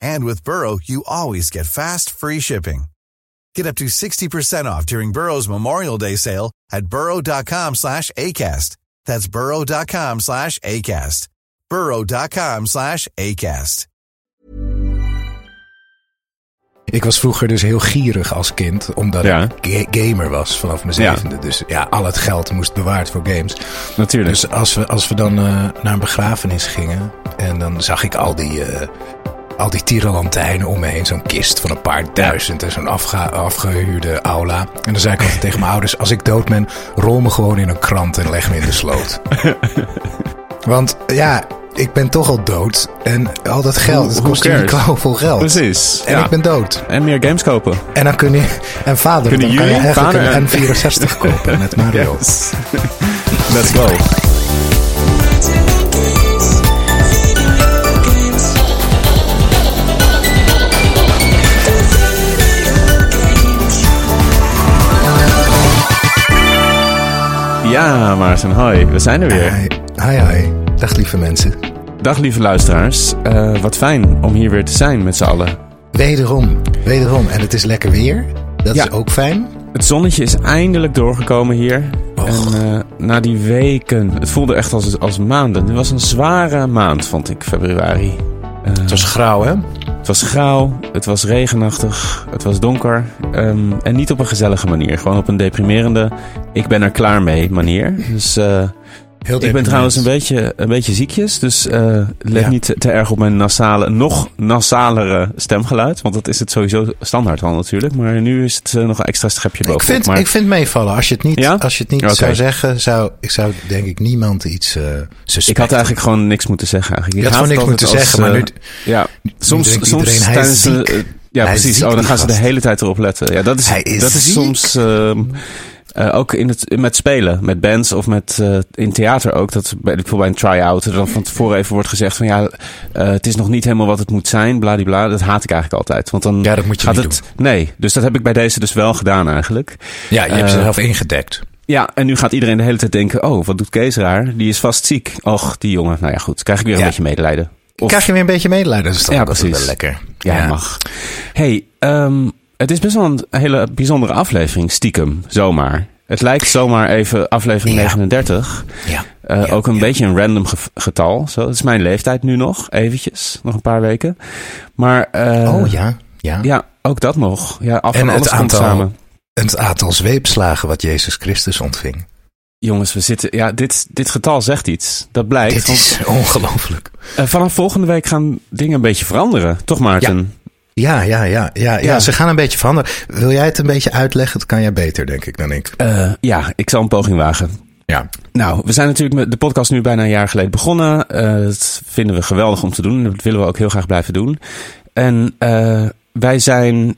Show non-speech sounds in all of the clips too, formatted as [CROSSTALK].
And with Burrow, you always get fast, free shipping. Get up to 60% off during Burrow's Memorial Day sale at burrow.com slash ACAST. That's burrow.com slash ACAST. burrow.com slash ACAST. Ik was vroeger dus heel gierig als kind, omdat Ja. ik ga- gamer was vanaf mijn Ja. zevende. Dus ja, al het geld moest bewaard voor games. Natuurlijk. Dus als we, als we dan eh, naar een begrafenis gingen en dan zag ik al die, eh al die tierenlantijnen om me heen. Zo'n kist van een paar duizend en zo'n afge- afgehuurde aula. En dan zei ik altijd tegen mijn ouders, als ik dood ben, rol me gewoon in een krant en leg me in de sloot. [LAUGHS] Want ja, ik ben toch al dood en al dat geld, het kost een klauwvol geld. Precies. En ja. ik ben dood. En meer games kopen. En dan kun je, en vader, dan kan je eigenlijk vader en- een N64 kopen met Mario. Yes. [LAUGHS] Let's go. Ja, Maarten, hoi. We zijn er weer. Hi, hi, hi. Dag lieve mensen. Dag lieve luisteraars. Eh, wat fijn om hier weer te zijn met z'n allen. Wederom, wederom. En het is lekker weer. Dat Ja. is ook fijn. Het zonnetje is eindelijk doorgekomen hier. Och. En eh, na die weken, het voelde echt als, als maanden. Het was een zware maand, vond ik, februari. Eh, Het was grauw, hè? Het was grauw, het was regenachtig, het was donker. ehm, en niet op een gezellige manier. Gewoon op een deprimerende, ik ben er klaar mee manier. Dus eh, Heel ik ben trouwens een beetje, een beetje ziekjes. Dus eh, let Ja. niet te, te erg op mijn nasale, nog nasalere stemgeluid. Want dat is het sowieso standaard al natuurlijk. Maar nu is het eh, nog een extra schepje Ik bovenop. vind, maar, ik vind meevallen. Als je het niet, Ja? als je het niet zou zeggen, zou ik zou denk ik niemand iets eh suspect. ik had eigenlijk gewoon niks moeten zeggen eigenlijk. Ik had gewoon niks moeten zeggen, maar nu... Ja, soms, soms tijdens de- ja, Hij precies. Oh, dan gaan ze de hele tijd erop letten. Ja, dat is, Hij is dat is ziek. soms eh, ook in het, met spelen, met bands of met, eh, in theater ook. Dat bij, bijvoorbeeld bij een try-out er dan van tevoren even wordt gezegd van ja, eh, het is nog niet helemaal wat het moet zijn, bladibla. Dat haat ik eigenlijk altijd. Want dan Ja, dat moet je gaat niet het, Nee, dus dat heb ik bij deze dus wel gedaan eigenlijk. Ja, je hebt Eh, jezelf ingedekt. Ja, en nu gaat iedereen de hele tijd denken, oh, wat doet Kees raar? Die is vast ziek. Och, die jongen. Nou ja, goed. Krijg ik weer een beetje medelijden. Of- Krijg je weer een beetje medelijden? Dat is toch Ja, altijd precies. wel lekker. Ja, mag. Hey, ehm, het is best wel een hele bijzondere aflevering, stiekem, zomaar. Het lijkt zomaar even aflevering Ja. 39. Ja. Eh, Ja, ook een ja. beetje een random ge- getal. Zo, dat is mijn leeftijd nu nog, eventjes. Nog een paar weken. Maar eh, Oh ja, ja. ja, ook dat nog. Ja, af En alles komt aantal- samen. Het aantal zweepslagen wat Jezus Christus ontving. Jongens, we zitten. Ja, dit, dit getal zegt iets. Dat blijkt. Dit is [LAUGHS] ongelooflijk. eh, vanaf volgende week gaan dingen een beetje veranderen. Toch, Maarten? Ja, ja, ja, ja, ja. Ze gaan een beetje veranderen. Wil jij het een beetje uitleggen? Dat kan jij beter, denk ik, dan ik. Eh, ja, ik zal een poging wagen. Ja. Nou, we zijn natuurlijk met de podcast nu bijna een jaar geleden begonnen. Eh, dat vinden we geweldig om te doen. Dat willen we ook heel graag blijven doen. En eh, wij zijn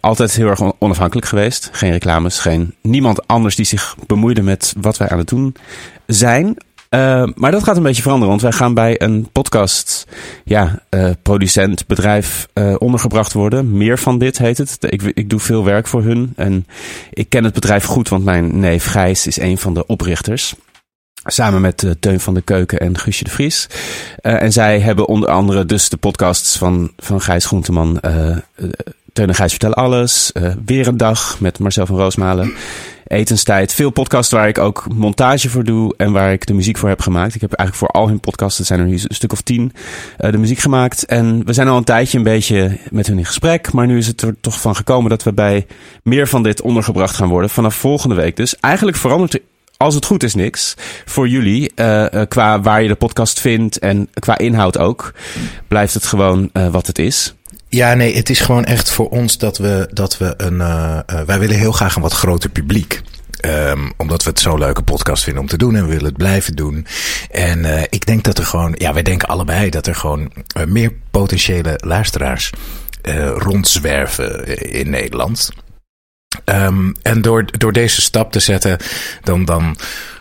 altijd heel erg on- onafhankelijk geweest. Geen reclames, geen niemand anders die zich bemoeide met wat wij aan het doen zijn. Eh, maar dat gaat een beetje veranderen, want wij gaan bij een podcast, ja, eh, producent, bedrijf eh, ondergebracht worden. Meer van dit heet het. Ik, ik doe veel werk voor hun en ik ken het bedrijf goed, want mijn neef Gijs is een van de oprichters. Samen met Teun van de Keuken en Guusje de Vries. En zij hebben onder andere dus de podcasts van, van Gijs Groenteman. Teun en Gijs vertellen alles. Weer een dag met Marcel van Roosmalen. Etenstijd. Veel podcasts waar ik ook montage voor doe en waar ik de muziek voor heb gemaakt. Ik heb eigenlijk voor al hun podcasts, het zijn er nu een stuk of tien, eh, de muziek gemaakt. En we zijn al een tijdje een beetje met hun in gesprek. Maar nu is het er toch van gekomen dat we bij meer van dit ondergebracht gaan worden. Vanaf volgende week dus. Eigenlijk verandert er als het goed is, niks. Voor jullie, eh, eh, qua waar je de podcast vindt en qua inhoud ook, blijft het gewoon wat het is. Ja, nee, het is gewoon echt voor ons dat we, dat we een. eh, eh, wij willen heel graag een wat groter publiek. Ehm, omdat we het zo'n leuke podcast vinden om te doen en we willen het blijven doen. En eh, ik denk dat er gewoon, ja, wij denken allebei dat er gewoon meer potentiële luisteraars rondzwerven in Nederland. Ehm, en door, door deze stap te zetten, dan, dan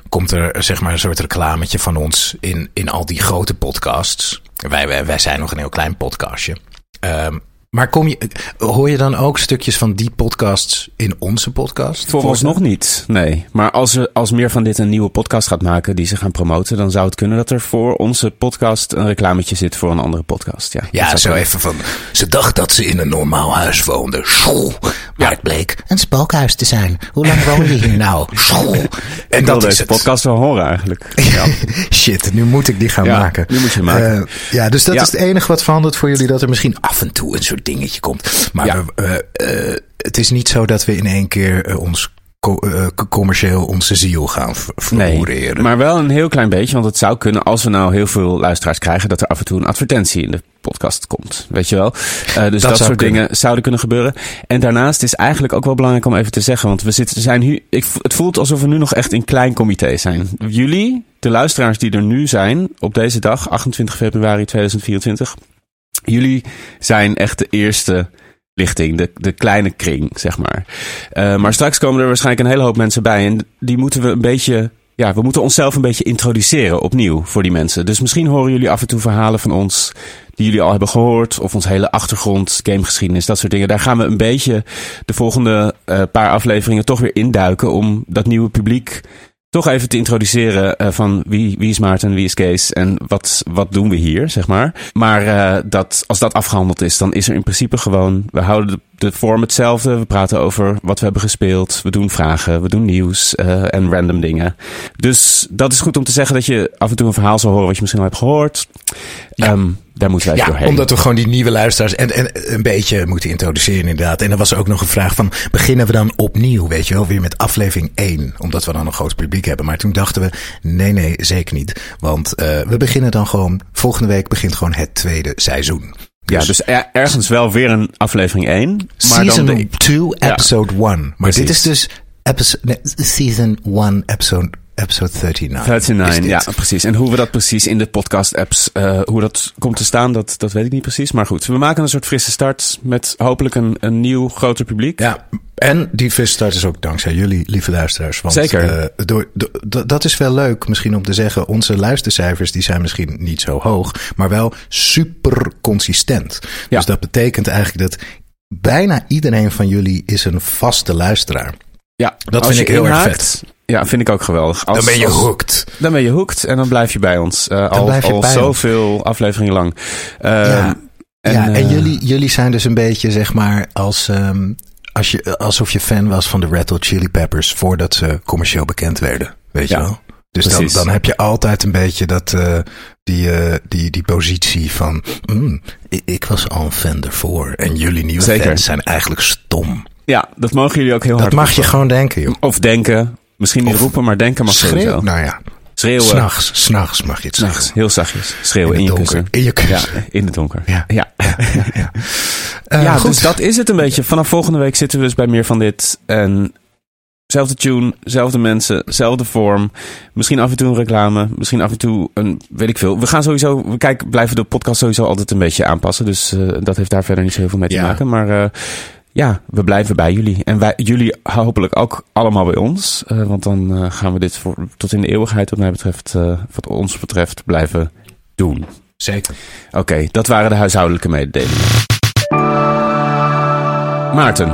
komt er zeg maar een soort reclametje van ons in, in al die grote podcasts. Wij, wij, wij zijn nog een heel klein podcastje. um, maar kom je, hoor je dan ook stukjes van die podcasts in onze podcast? Vooralsnog niet, nee. Maar als, er, als meer van dit een nieuwe podcast gaat maken die ze gaan promoten, dan zou het kunnen dat er voor onze podcast een reclametje zit voor een andere podcast. Ja, Ja, zo kunnen. even van. Ze dacht dat ze in een normaal huis woonde. School. Maar het bleek een spookhuis te zijn. Hoe lang woon je hier nou? [LAUGHS] School. En Ik wil dat is deze het. podcast wel horen eigenlijk. Ja. [LAUGHS] Shit, nu moet ik die gaan Ja, maken. nu moet je maken. Eh, ja, dus dat Ja. is het enige wat verandert voor jullie. Dat er misschien af en toe een soort dingetje komt. Maar Ja. we, eh, het is niet zo dat we in één keer eh, ons eh, commercieel onze ziel gaan ver- Nee, maar wel een heel klein beetje. Want het zou kunnen, als we nou heel veel luisteraars krijgen, dat er af en toe een advertentie in de podcast komt. Weet je wel? Dus dat, soort kunnen. dingen zouden kunnen gebeuren. En daarnaast is eigenlijk ook wel belangrijk om even te zeggen. Want we zitten, zijn nu, ik, het voelt alsof we nu nog echt in klein comité zijn. Jullie, de luisteraars die er nu zijn, op deze dag, 28 februari 2024. Jullie zijn echt de eerste lichting, de, de kleine kring, zeg maar. Eh, maar straks komen er waarschijnlijk een hele hoop mensen bij. En die moeten we een beetje. Ja, we moeten onszelf een beetje introduceren opnieuw voor die mensen. Dus misschien horen jullie af en toe verhalen van ons die jullie al hebben gehoord. Of ons hele achtergrond, gamegeschiedenis, dat soort dingen. Daar gaan we een beetje de volgende eh, paar afleveringen toch weer induiken. Om dat nieuwe publiek toch even te introduceren eh, van wie, wie is Maarten, wie is Kees en wat, wat doen we hier, zeg maar. Maar eh, dat, als dat afgehandeld is, dan is er in principe gewoon, we houden de, de vorm hetzelfde. We praten over wat we hebben gespeeld, we doen vragen, we doen nieuws eh, en random dingen. Dus dat is goed om te zeggen dat je af en toe een verhaal zal horen wat je misschien al hebt gehoord. Ehm, daar moeten wij Ja, doorheen. omdat we gewoon die nieuwe luisteraars en, en een beetje moeten introduceren inderdaad. En er was ook nog een vraag van, beginnen we dan opnieuw, weet je wel, weer met aflevering 1? Omdat we dan een groot publiek hebben. Maar toen dachten we, nee, nee, zeker niet. Want eh, we beginnen dan gewoon, volgende week begint gewoon het tweede seizoen. Ja, dus er- ergens wel weer een aflevering 1. Maar season dan de, 2, episode 1. Maar Precies. dit is dus episode, nee, season 1, episode, episode 39. 39, is dit. ja, precies. En hoe we dat precies in de podcast-apps, eh, hoe dat komt te staan, dat, dat weet ik niet precies. Maar goed, we maken een soort frisse start met hopelijk een, een nieuw, groter publiek. Ja, en die visstart is ook dankzij jullie, lieve luisteraars. Want, Zeker. eh, door, door- d- dat is wel leuk misschien om te zeggen. Onze luistercijfers die zijn misschien niet zo hoog, maar wel super consistent. Ja. Dus dat betekent eigenlijk dat bijna iedereen van jullie is een vaste luisteraar. Ja, Dat vind ik heel erg inhaakt, Ja, vind ik ook geweldig. Als- Dan ben je als- hooked. Dan ben je hooked en dan blijf je bij ons. Eh, al je al bij zoveel afleveringen lang. Eh, Ja. En, ja, en eh, jullie, jullie zijn dus een beetje, zeg maar, als, ehm, als je, alsof je fan was van de Red Hot Chili Peppers voordat ze commercieel bekend werden. Weet je wel? Dus dan, precies. dan heb je altijd een beetje dat, eh, die, eh, die, die positie van, mm, ik, ik was al een fan ervoor. En jullie nieuwe Zeker. fans zijn eigenlijk stom. Ja, dat mogen jullie ook heel Dat hard mag je gewoon denken, joh. Of denken. Misschien niet Of roepen, maar denken mag Schreeuw, sowieso. nou ja, Schreeuwen. s'nachts, s'nachts mag je het zeggen. heel zachtjes. Schreeuwen In je donker. kussen. In je kussen. Ja, in het donker. Ja. ja. ja. [LAUGHS] Eh, ja, goed. dus dat is het een beetje. Vanaf volgende week zitten we dus bij meer van dit. En zelfde tune, zelfde mensen, zelfde vorm. Misschien af en toe een reclame. Misschien af en toe een, weet ik veel. We gaan sowieso, we kijken, blijven de podcast sowieso altijd een beetje aanpassen. Dus eh, dat heeft daar verder niet zo heel veel mee te maken. Maar eh, ja, we blijven bij jullie. En wij, jullie hopelijk ook allemaal bij ons. Eh, want dan eh, gaan we dit voor, tot in de eeuwigheid, wat mij betreft, eh, wat ons betreft, blijven doen. Zeker. Oké, dat waren de huishoudelijke mededelingen. Maarten,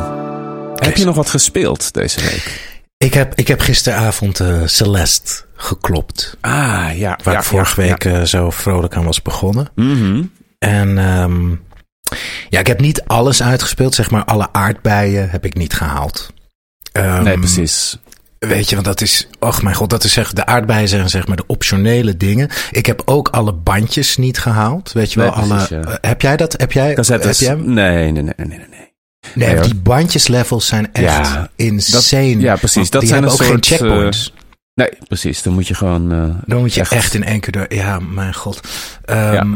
heb je nog wat gespeeld deze week? Ik heb, ik heb gisteravond eh, Celeste geklopt. Ah, ja. Waar ja, ik vorige ja, week zo vrolijk aan was begonnen. Mhm. En ehm, ja, ik heb niet alles uitgespeeld. Zeg maar, alle aardbeien heb ik niet gehaald. Ehm, Nee, precies. Weet je, want dat is, och mijn god, dat is zeg, de aardbeien zijn zeg maar de optionele dingen. Ik heb ook alle bandjes niet gehaald. Weet je Nee, wel, alle. precies, ja. eh, heb jij dat? Heb jij? Cassettes. Heb jij? Nee, nee, nee, nee, nee. nee. Nee, die bandjeslevels zijn echt Ja, insane. ja, precies. Dat die zijn hebben ook geen soort, checkpoints. Nee, precies. Dan moet je gewoon... eh, Dan moet je echt, in één keer door. Ja, mijn god. Ehm,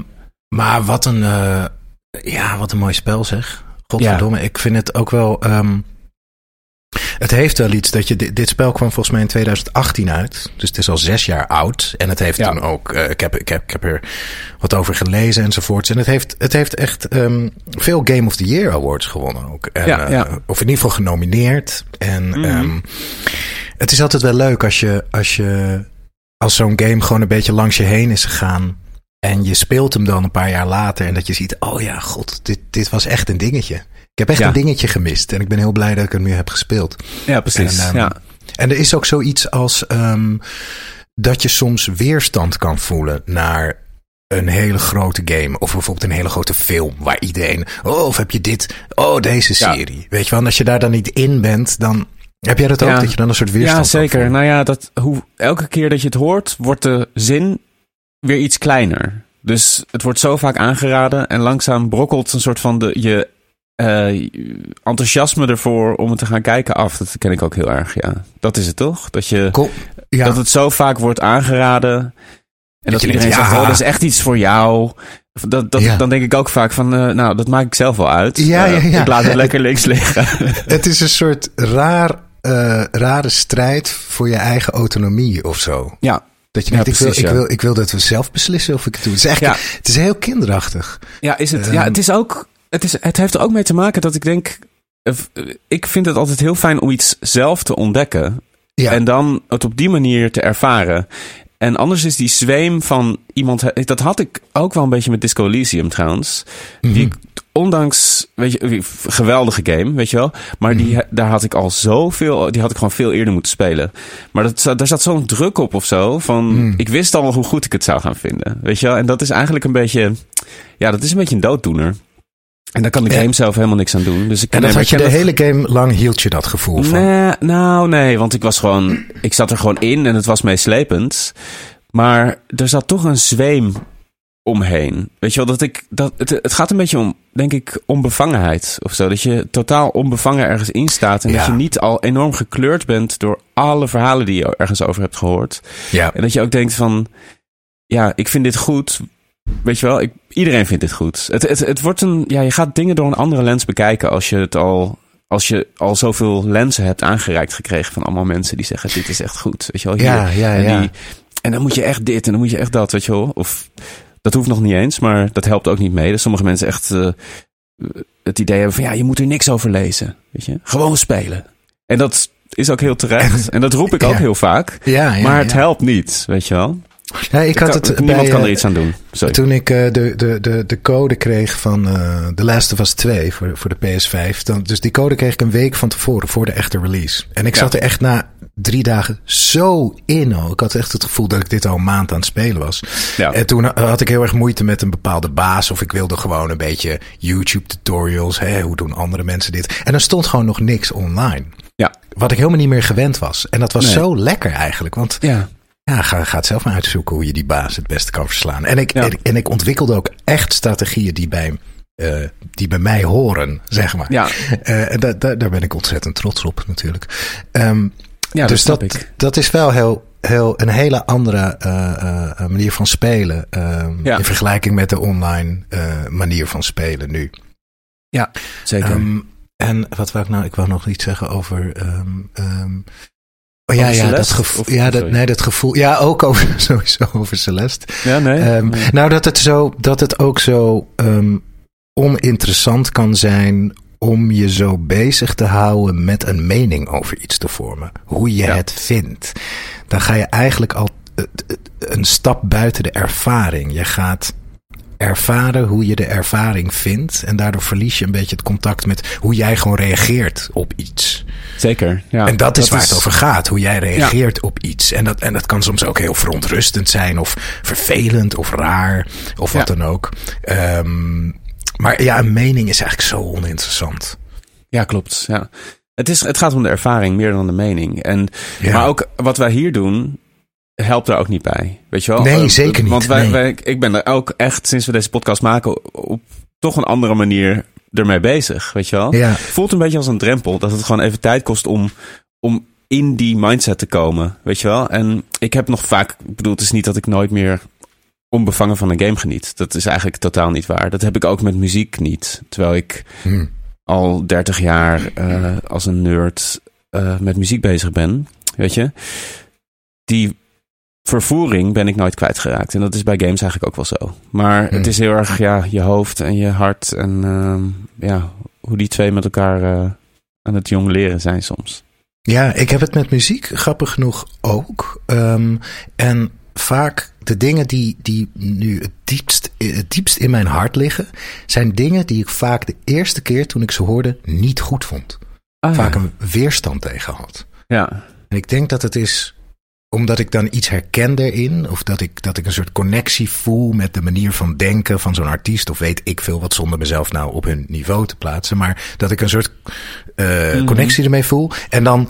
Maar wat een, eh, ja, wat een mooi spel zeg. Godverdomme. Ik vind het ook wel... ehm, het heeft wel iets dat je... Dit, dit spel kwam volgens mij in 2018 uit. Dus het is al zes jaar oud. En het heeft Ja. toen ook... eh, ik, heb, ik, heb, ik heb er wat over gelezen enzovoorts. En het heeft, het heeft echt ehm, veel Game of the Year awards gewonnen ook. En, Ja, eh. Of in ieder geval genomineerd. En Mhm. ehm, het is altijd wel leuk als je... Als je als zo'n game gewoon een beetje langs je heen is gegaan. En je speelt hem dan een paar jaar later. En dat je ziet, oh ja, god, dit, dit was echt een dingetje. Ik heb echt Ja. een dingetje gemist. En ik ben heel blij dat ik hem nu heb gespeeld. Ja, precies. En, ehm, ja. En er is ook zoiets als ehm, dat je soms weerstand kan voelen naar een hele grote game. Of bijvoorbeeld een hele grote film waar iedereen. Oh, of heb je dit? Oh, deze Ja. serie. Weet je wel, en als je daar dan niet in bent, dan heb jij dat ook? Ja. Dat je dan een soort weerstand Ja, kan zeker. Nou ja, dat, hoe, elke keer dat je het hoort, wordt de zin weer iets kleiner. Dus het wordt zo vaak aangeraden en langzaam brokkelt een soort van de, je eh, enthousiasme ervoor om het te gaan kijken af. Dat ken ik ook heel erg, ja. Dat is het toch? Dat, je. Ja. dat het zo vaak wordt aangeraden. En dat, iedereen denkt, zegt, ja. oh, dat is echt iets voor jou. Dat, dat, Ja. Dan denk ik ook vaak van, eh, nou, dat maak ik zelf wel uit. Ja, Eh, ja, ja. Ik laat het lekker links [LAUGHS] liggen. Het is een soort raar, rare strijd voor je eigen autonomie of zo. ja, Dat je denkt, ik, wil, ik, wil, ik wil dat we zelf beslissen of ik het doe. Het is, Ja. het is heel kinderachtig. Ja, is het, Ehm, ja, het is ook. Het, is, het heeft er ook mee te maken dat ik denk. eh, Ik vind het altijd heel fijn om iets zelf te ontdekken. Ja. En dan het op die manier te ervaren. En anders is die zweem van iemand. Dat had ik ook wel een beetje met Disco Elysium trouwens. Mhm. Die, ik- ondanks, weet je, geweldige game, weet je wel. Maar die, Mhm. daar had ik al zoveel. Die had ik gewoon veel eerder moeten spelen. Maar dat, daar zat zo'n druk op of zo. Van, Mhm. ik wist al hoe goed ik het zou gaan vinden. Weet je wel. En dat is eigenlijk een beetje. Ja, dat is een beetje een dooddoener. En daar kan de game zelf helemaal niks aan doen. Dus ik, En dat had je de dat- hele game lang hield je dat gevoel van. Nee, nou nee, want ik was gewoon, ik zat er gewoon in en het was meeslepend. Maar er zat toch een zweem omheen. Weet je wel, dat ik, dat, het, het gaat een beetje om, denk ik, onbevangenheid of zo. Dat je totaal onbevangen ergens in staat en Ja. dat je niet al enorm gekleurd bent door alle verhalen die je ergens over hebt gehoord. Ja. En dat je ook denkt van, ja, ik vind dit goed. Weet je wel, ik, iedereen vindt dit goed. Het, het, het wordt een, ja, je gaat dingen door een andere lens bekijken als je het al, als je al zoveel lenzen hebt aangereikt gekregen van allemaal mensen die zeggen, dit is echt goed. Weet je wel, hier. Ja, ja, en, ja. die- en dan moet je echt dit en dan moet je echt dat, weet je wel. Of, dat hoeft nog niet eens, maar dat helpt ook niet mee. Dus sommige mensen echt eh, het idee hebben van, ja, je moet er niks over lezen. Weet je, gewoon spelen. En dat is ook heel terecht. En dat roep ik ook Ja. heel vaak. Ja, ja, maar het helpt niet, weet je wel. Ja, ik had het niemand bij, kan er eh, iets aan doen. Sorry. Toen ik eh, de, de, de, de code kreeg van eh The Last of Us 2 voor, voor de PS5. Dan, dus die code kreeg ik een week van tevoren, voor de echte release. En ik Ja. zat er echt na drie dagen zo in. Ik had echt het gevoel dat ik dit al een maand aan het spelen was. Ja. En toen had ik heel erg moeite met een bepaalde baas. Of ik wilde gewoon een beetje YouTube tutorials. Hè, hoe doen andere mensen dit? En er stond gewoon nog niks online. Ja. Wat ik helemaal niet meer gewend was. En dat was Nee. zo lekker eigenlijk. Want Ja. Ja, ga, ga het zelf maar uitzoeken hoe je die baas het beste kan verslaan. En ik, Ja. en, en ik ontwikkelde ook echt strategieën die bij, eh, die bij mij horen, zeg maar. Ja. [LAUGHS] Eh, en da, da- daar ben ik ontzettend trots op natuurlijk. Ehm, Ja, dus dat dat, dat is wel heel, heel, een hele andere eh, manier van spelen. ehm, Ja. In vergelijking met de online manier van spelen nu. Zeker. Ehm, en wat wou ik nou? Ik wou nog iets zeggen over. Oh ja, ja, dat gevoel. Of- Ja, dat, sorry. nee, dat gevoel. Ja, ook over, [LAUGHS] sowieso over Celeste. ja, nee. Ehm, Nee. Nou, dat het, zo, dat het ook zo ehm, oninteressant kan zijn om je zo bezig te houden met een mening over iets te vormen. Hoe je Ja. het vindt. Dan ga je eigenlijk al eh, eh, een stap buiten de ervaring. Je gaat ervaren hoe je de ervaring vindt. En daardoor verlies je een beetje het contact met hoe jij gewoon reageert op iets. Zeker. Ja. En dat is waar het over gaat. Hoe jij reageert op iets. En dat, en dat kan soms ook heel verontrustend zijn. Of vervelend. Of raar. Of wat Ja. dan ook. Ehm, maar ja, een mening is eigenlijk zo oninteressant. Ja, klopt. Ja. Het, is, het gaat om de ervaring meer dan de mening. En, Ja. Maar ook wat wij hier doen, helpt er ook niet bij. Weet je wel? Nee, Eh, zeker niet. Want wij, Nee. wij, ik ben er ook echt, sinds we deze podcast maken, op toch een andere manier ermee bezig. Weet je wel? Ja. Voelt een beetje als een drempel. Dat het gewoon even tijd kost om, om in die mindset te komen, weet je wel. En ik heb nog vaak, ik bedoel, het is niet dat ik nooit meer onbevangen van een game geniet. Dat is eigenlijk totaal niet waar. Dat heb ik ook met muziek niet. Terwijl ik Hmm. al 30 jaar eh, als een nerd eh, met muziek bezig ben, weet je. Die vervoering ben ik nooit kwijtgeraakt. En dat is bij games eigenlijk ook wel zo. Maar Hmm. het is heel erg ja, je hoofd en je hart en ehm, ja, hoe die twee met elkaar eh, aan het jong leren zijn soms. Ja, ik heb het met muziek, grappig genoeg ook. Ehm, en vaak de dingen die, die nu het diepst, het diepst in mijn hart liggen, zijn dingen die ik vaak de eerste keer toen ik ze hoorde niet goed vond. Vaak een weerstand tegen had. Ja, En ik denk dat het is omdat ik dan iets herken erin, of dat ik, dat ik een soort connectie voel met de manier van denken van zo'n artiest, of weet ik veel wat zonder mezelf nou op hun niveau te plaatsen, maar dat ik een soort eh, Mhm. connectie ermee voel. En dan,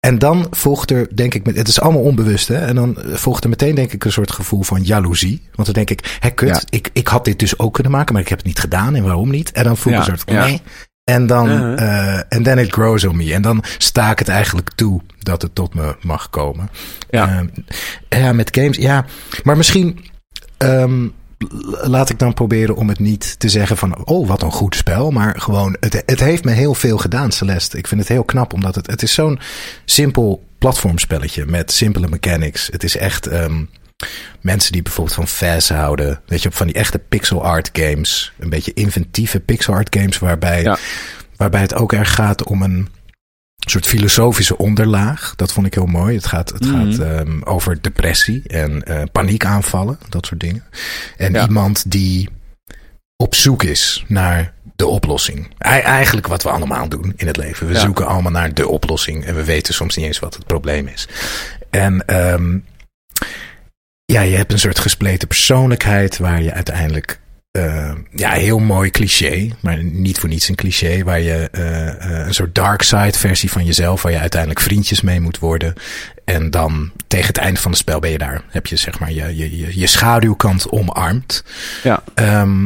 en dan volgt er, denk ik, het is allemaal onbewust, hè? En dan volgt er meteen, denk ik, een soort gevoel van jaloezie. Want dan denk ik, hé, kut, Ja. ik, ik had dit dus ook kunnen maken, maar ik heb het niet gedaan. En waarom niet? En dan voel ik Ja, een soort, ja. nee. En dan, Ja. eh, en then it grows on me. En dan sta ik het eigenlijk toe dat het tot me mag komen. ja. Ehm, ja, met games. Ja, maar misschien l- laat ik dan proberen om het niet te zeggen van... oh, wat een goed spel. Maar gewoon, het, het heeft me heel veel gedaan, Celeste. Ik vind het heel knap, omdat het, het is zo'n simpel platformspelletje... met simpele mechanics. Het is echt... ehm, mensen die bijvoorbeeld van Faz houden. Weet je, van die echte pixel art games. Een beetje inventieve pixel art games... waarbij, Ja. waarbij het ook erg gaat om een soort filosofische onderlaag. Dat vond ik heel mooi. Het gaat, het Mhm. gaat ehm, over depressie en eh, paniekaanvallen, dat soort dingen. En Ja. iemand die op zoek is naar de oplossing. Eigenlijk wat we allemaal doen in het leven. We Ja. zoeken allemaal naar de oplossing en we weten soms niet eens wat het probleem is. En ehm, ja, je hebt een soort gespleten persoonlijkheid waar je uiteindelijk eh, ja, heel mooi cliché, maar niet voor niets een cliché, waar je eh, eh, een soort dark side versie van jezelf, waar je uiteindelijk vriendjes mee moet worden. En dan tegen het einde van het spel ben je daar. Heb je zeg maar je, je, je, je schaduwkant omarmd. Ja. Ehm,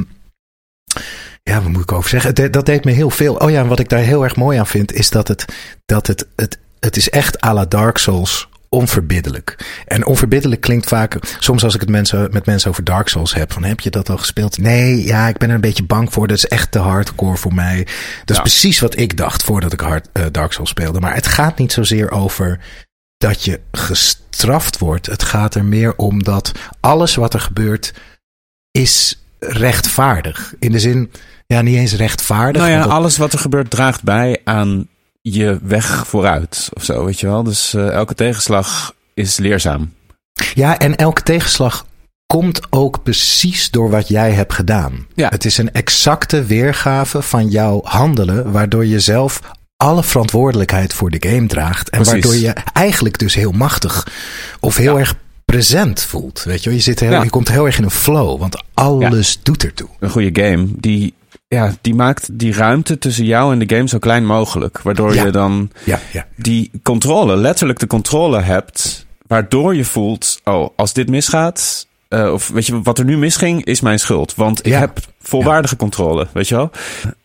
ja, wat moet ik over zeggen? Dat, dat deed me heel veel. Oh ja, en wat ik daar heel erg mooi aan vind, is dat het, dat het, het, het is echt à la Dark Souls onverbiddelijk. En onverbiddelijk klinkt vaak, soms als ik het mensen, met mensen over Dark Souls heb, van heb je dat al gespeeld? Nee, ja, ik ben er een beetje bang voor. Dat is echt te hardcore voor mij. Dat is Ja. precies wat ik dacht voordat ik hard, eh, Dark Souls speelde. Maar het gaat niet zozeer over dat je gestraft wordt. Het gaat er meer om dat alles wat er gebeurt is rechtvaardig. In de zin, ja, niet eens rechtvaardig. Nou ja, alles wat er gebeurt draagt bij aan je weg vooruit of zo, weet je wel. Dus eh, elke tegenslag is leerzaam. Ja, en elke tegenslag komt ook precies door wat jij hebt gedaan. Ja. Het is een exacte weergave van jouw handelen, waardoor je zelf alle verantwoordelijkheid voor de game draagt. En Precies. waardoor je eigenlijk dus heel machtig of heel Ja. erg present voelt. Weet je, wel? je, zit heel, Ja. je komt heel erg in een flow, want alles doet ertoe. Een goede game, die, ja, die maakt die ruimte tussen jou en de game zo klein mogelijk. Waardoor Ja. je dan Ja, ja. die controle, letterlijk de controle hebt, waardoor je voelt, oh, als dit misgaat, eh, of weet je, wat er nu misging, is mijn schuld. Want ik heb volwaardige controle, weet je wel?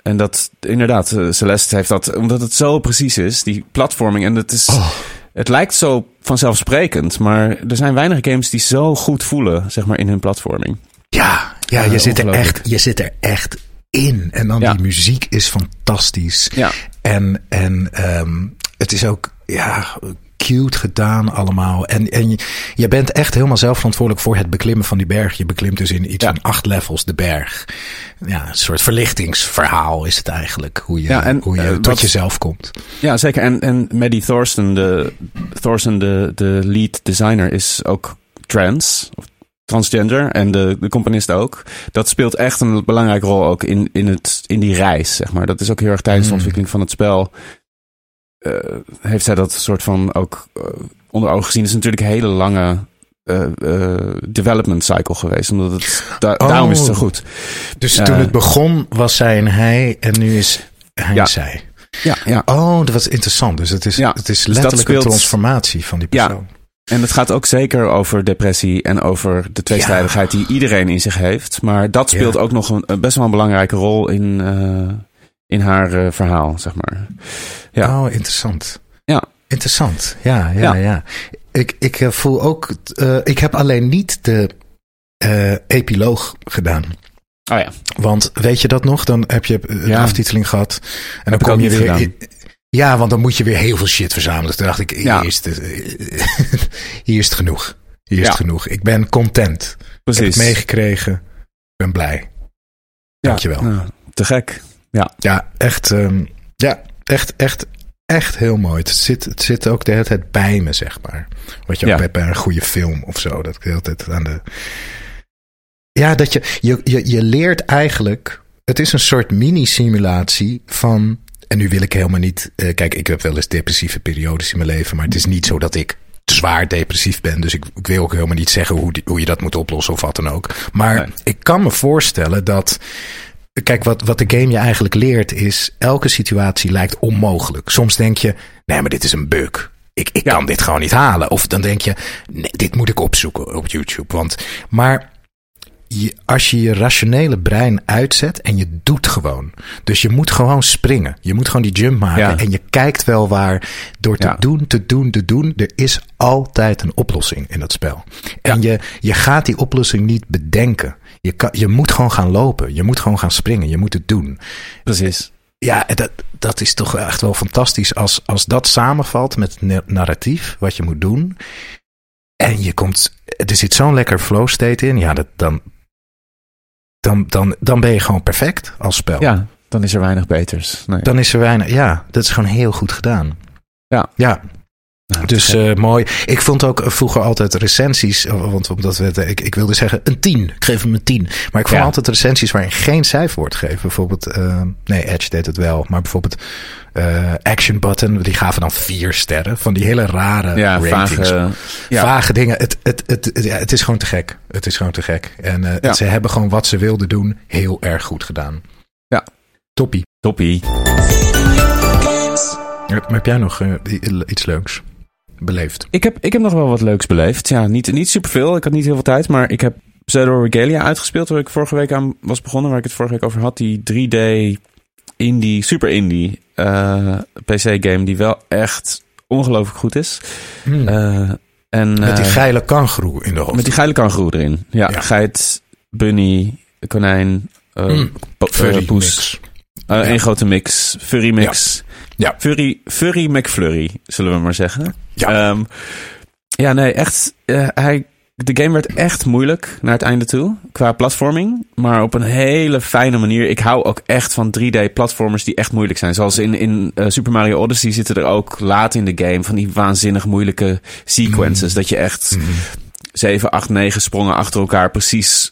En dat, inderdaad, eh, Celeste heeft dat, omdat het zo precies is, die platforming. En het is, Oh. het lijkt zo vanzelfsprekend, maar er zijn weinig games die zo goed voelen, zeg maar, in hun platforming. Ja, ja Eh, je, zit er echt, je zit er echt in. En dan Ja. die muziek is fantastisch. Ja. En, en ehm, het is ook ja, cute gedaan allemaal. En, en je, je bent echt helemaal zelf verantwoordelijk voor het beklimmen van die berg. Je beklimt dus in iets Ja. van acht levels de berg. Ja, een soort verlichtingsverhaal is het eigenlijk. Hoe je, Ja, en, hoe je eh, tot wat- jezelf komt. Ja, zeker. En, en Maddie Thorsten, de, Thorsten de, de lead designer, is ook trans. Of transgender. En de, de componist ook. Dat speelt echt een belangrijke rol ook in, in, het, in die reis, zeg maar. Dat is ook heel erg tijdens de Hmm. ontwikkeling van het spel. eh, heeft zij dat soort van ook eh, onder ogen gezien. Het is natuurlijk een hele lange eh, development cycle geweest. Omdat het, da- Oh. Daarom is het zo goed. Dus toen het begon was zij en hij. En nu is hij Ja. zij. Ja, ja. Oh, dat was interessant. Dus het is, Ja, het is dus letterlijk speelt- een transformatie van die Ja. En het gaat ook zeker over depressie en over de tweestrijdigheid die iedereen in zich heeft. Maar dat speelt Ja. ook nog een, een best wel een belangrijke rol in, eh, in haar eh, verhaal, zeg maar. Ja. Oh, interessant. Ja. Interessant. Ja, ja, Ja. ja. Ik, ik eh, voel ook. eh, ik heb alleen niet de eh, epiloog gedaan. Oh ja. Want weet je dat nog? Dan heb je een Ja. aftiteling gehad. En dan kom je weer. Ja, want dan moet je weer heel veel shit verzamelen. Toen dacht ik, hier, Ja. is, het, [LAUGHS] hier is het genoeg. Hier is Ja. het genoeg. Ik ben content. Ik heb Precies. het meegekregen. Ik ben blij. Dankjewel. Ja, te gek. Ja, echt, ehm, ja, echt, echt, echt heel mooi. Het zit, het zit ook de hele tijd bij me, zeg maar. Wat je ook Ja. hebt bij een goede film of zo. Dat ik de hele tijd aan de... Ja, dat je, je, je, je leert eigenlijk... Het is een soort mini-simulatie van... En nu wil ik helemaal niet... eh, kijk, ik heb wel eens depressieve periodes in mijn leven... maar het is niet zo dat ik zwaar depressief ben. Dus ik, ik wil ook helemaal niet zeggen hoe, die- hoe je dat moet oplossen of wat dan ook. Maar Nee. ik kan me voorstellen dat... Kijk, wat, wat de game je eigenlijk leert is... elke situatie lijkt onmogelijk. Soms denk je, nee, maar dit is een bug. Ik, ik Ja. kan dit gewoon niet halen. Of dan denk je, nee, dit moet ik opzoeken op YouTube. Want, maar je, als je je rationele brein uitzet en je doet gewoon. Dus je moet gewoon springen. Je moet gewoon die jump maken. Ja. En je kijkt wel waar. Door te Ja. doen, te doen, te doen. Er is altijd een oplossing in dat spel. En je, je gaat die oplossing niet bedenken. Je, kan, je moet gewoon gaan lopen. Je moet gewoon gaan springen. Je moet het doen. Precies. Ja, dat, dat is toch echt wel fantastisch als, als dat samenvalt met het na- narratief, wat je moet doen. En je komt, er zit zo'n lekker flow state in. Ja, dat, dan, dan, dan, dan ben je gewoon perfect als spel. Ja, dan is er weinig beters. Nee. Dan is er weinig, ja, dat is gewoon heel goed gedaan. Ja. Ja, Nou, dus eh, mooi. Ik vond ook vroeger altijd recensies. eh, Want omdat we het, ik, ik wilde zeggen een 10. Ik geef hem een 10. Maar ik vond Ja. altijd recensies waarin geen cijfer wordt gegeven. Bijvoorbeeld, eh, nee, Edge deed het wel. Maar bijvoorbeeld eh, Action Button. Die gaven dan vier sterren. Van die hele rare ja, ratings. vage, ja. Vage dingen. Het, het, het, het- ja, het is gewoon te gek. Het is gewoon te gek. En eh, ze hebben gewoon wat ze wilden doen heel erg goed gedaan. Ja. Toppie. Toppie. Heb, heb jij nog eh, iets leuks beleefd? Ik heb, ik heb nog wel wat leuks beleefd. Ja, niet, niet superveel. Ik had niet heel veel tijd. Maar ik heb Pseudo Regalia uitgespeeld. Waar ik vorige week aan was begonnen. Waar ik het vorige week over had. Die 3D indie, super indie eh, PC-game. Die wel echt ongelooflijk goed is. Hmm. Eh, en, Met die eh, geile kangeroe in de hoofd. met die geile kangoeroe erin. Ja, Ja. geit, bunny, konijn, eh, Mm. po- eh, Furry poes. mix. Ja. Een grote mix. Furry mix. Ja. Furry, furry McFlurry, zullen we maar zeggen. Ja. Ehm, ja, nee, echt. eh, hij, de game werd echt moeilijk naar het einde toe. Qua platforming. Maar op een hele fijne manier. Ik hou ook echt van 3D-platformers die echt moeilijk zijn. Zoals in, in eh, Super Mario Odyssey zitten er ook laat in de game van die waanzinnig moeilijke sequences. Dat je echt Mhm. 7, 8, 9 sprongen achter elkaar precies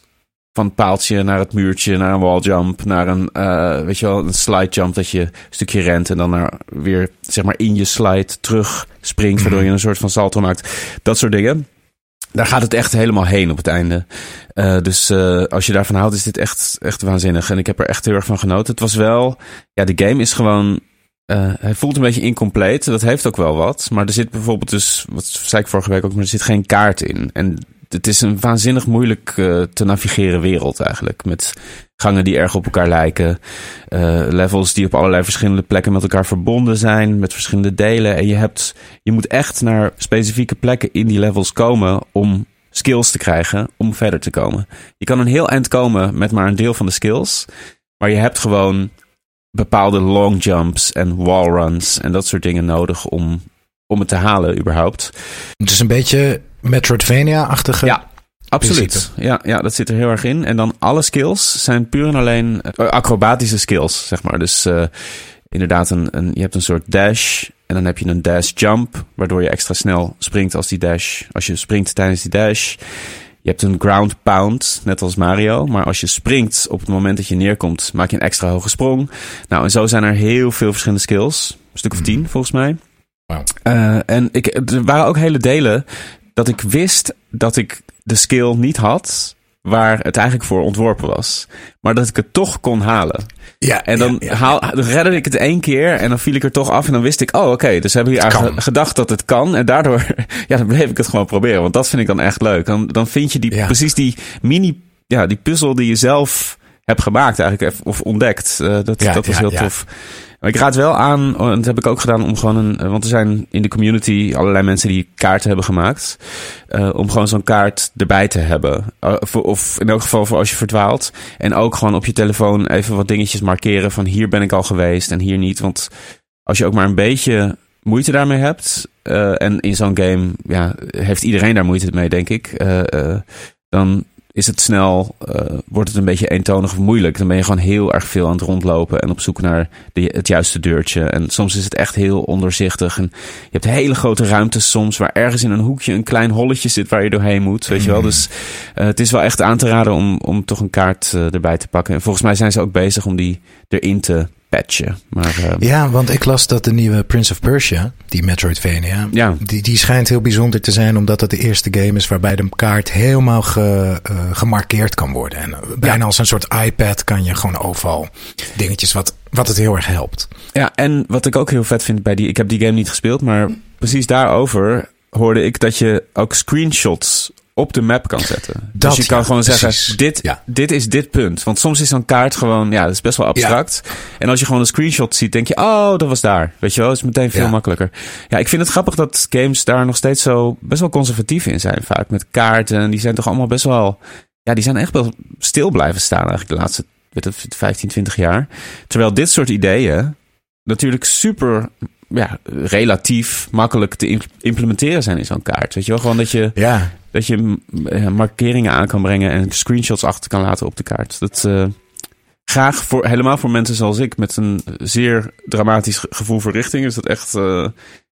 van het paaltje naar het muurtje, naar een walljump, naar een, eh, weet je wel, een slide jump dat je een stukje rent en dan naar, weer, zeg maar, in je slide terug springt, waardoor je een soort van salto maakt. Dat soort dingen. Daar gaat het echt helemaal heen op het einde. Eh, dus eh, als je daarvan houdt, is dit echt, echt waanzinnig. En ik heb er echt heel erg van genoten. Het was wel, ja, de game is gewoon hij voelt een beetje incompleet. Dat heeft ook wel wat. Maar er zit bijvoorbeeld dus, wat zei ik vorige week ook, maar er zit geen kaart in. En het is een waanzinnig moeilijk eh, te navigeren wereld eigenlijk. Met gangen die erg op elkaar lijken. eh, levels die op allerlei verschillende plekken met elkaar verbonden zijn. Met verschillende delen. En je, hebt, je moet echt naar specifieke plekken in die levels komen om skills te krijgen om verder te komen. Je kan een heel eind komen met maar een deel van de skills. Maar je hebt gewoon bepaalde long jumps en wall runs en dat soort dingen nodig om, om het te halen überhaupt. Het is een beetje Metroidvania-achtige. Ja, Absoluut. Ja, ja, dat zit er heel erg in. En dan alle skills zijn puur en alleen eh, acrobatische skills, zeg maar. Dus eh, inderdaad, een, een, je hebt een soort dash en dan heb je een dash jump, waardoor je extra snel springt als die dash, als je springt tijdens die dash. Je hebt een ground pound, net als Mario. Maar als je springt op het moment dat je neerkomt, maak je een extra hoge sprong. Nou, en zo zijn er heel veel verschillende skills. Een stuk of tien, volgens mij. Wauw. Eh, en ik, er waren ook hele delen dat ik wist dat ik de skill niet had waar het eigenlijk voor ontworpen was. Maar dat ik het toch kon halen. Ja, En dan, ja, ja. Haal, dan redde ik het één keer en dan viel ik er toch af. En dan wist ik, oh oké, dus hebben jullie Het eigenlijk gedacht dat het kan. En daardoor, [LAUGHS] ja, dan bleef ik het gewoon proberen. Want dat vind ik dan echt leuk. Dan, dan vind je die, Ja. precies die mini, ja, die puzzel die je zelf hebt gemaakt eigenlijk. Of ontdekt. Eh, dat, Ja, dat was heel tof. Maar ik raad wel aan, en dat heb ik ook gedaan, om gewoon een. Want er zijn in de community allerlei mensen die kaarten hebben gemaakt. Uh, om gewoon zo'n kaart erbij te hebben. Voor, of in elk geval voor als je verdwaalt. En ook gewoon op je telefoon even wat dingetjes markeren van hier ben ik al geweest en hier niet. Want als je ook maar een beetje moeite daarmee hebt. En in zo'n game ja, heeft iedereen daar moeite mee, denk ik. dan is het snel, uh, wordt het een beetje eentonig of moeilijk. Dan ben je gewoon heel erg veel aan het rondlopen en op zoek naar de, het juiste deurtje. En soms is het echt heel onderzichtig. En je hebt hele grote ruimtes soms waar ergens in een hoekje een klein holletje zit waar je doorheen moet. Weet je wel? Dus uh, het is wel echt aan te raden om, om toch een kaart uh, erbij te pakken. En volgens mij zijn ze ook bezig om die erin te patchen. Maar, uh, ja, want ik las dat de nieuwe Prince of Persia, die Metroidvania, ja. die, die schijnt heel bijzonder te zijn omdat het de eerste game is waarbij de kaart helemaal ge, uh, gemarkeerd kan worden. En bijna ja. als een soort iPad kan je gewoon overal dingetjes wat, wat het heel erg helpt. Ja, en wat ik ook heel vet vind bij die, ik heb die game niet gespeeld, maar precies daarover hoorde ik dat je ook screenshots op de map kan zetten. [LAUGHS] Dat, dus je kan ja, gewoon precies. zeggen, dit, Ja. dit is dit punt. Want soms is zo'n kaart gewoon, ja, dat is best wel abstract. En als je gewoon een screenshot ziet, denk je, oh, dat was daar. Weet je wel, dat is meteen veel makkelijker. Ja, ik vind het grappig dat games daar nog steeds zo best wel conservatief in zijn vaak. Met kaarten, die zijn toch allemaal best wel, ja, die zijn echt wel stil blijven staan eigenlijk de laatste weet het, 15, 20 jaar. Terwijl dit soort ideeën natuurlijk super, ja, relatief makkelijk te imp- implementeren zijn in zo'n kaart. Weet je wel, gewoon dat je Ja, dat je eh, markeringen aan kan brengen en screenshots achter kan laten op de kaart. Dat eh, graag voor helemaal voor mensen zoals ik met een zeer dramatisch ge- gevoel voor richting is dat echt eh,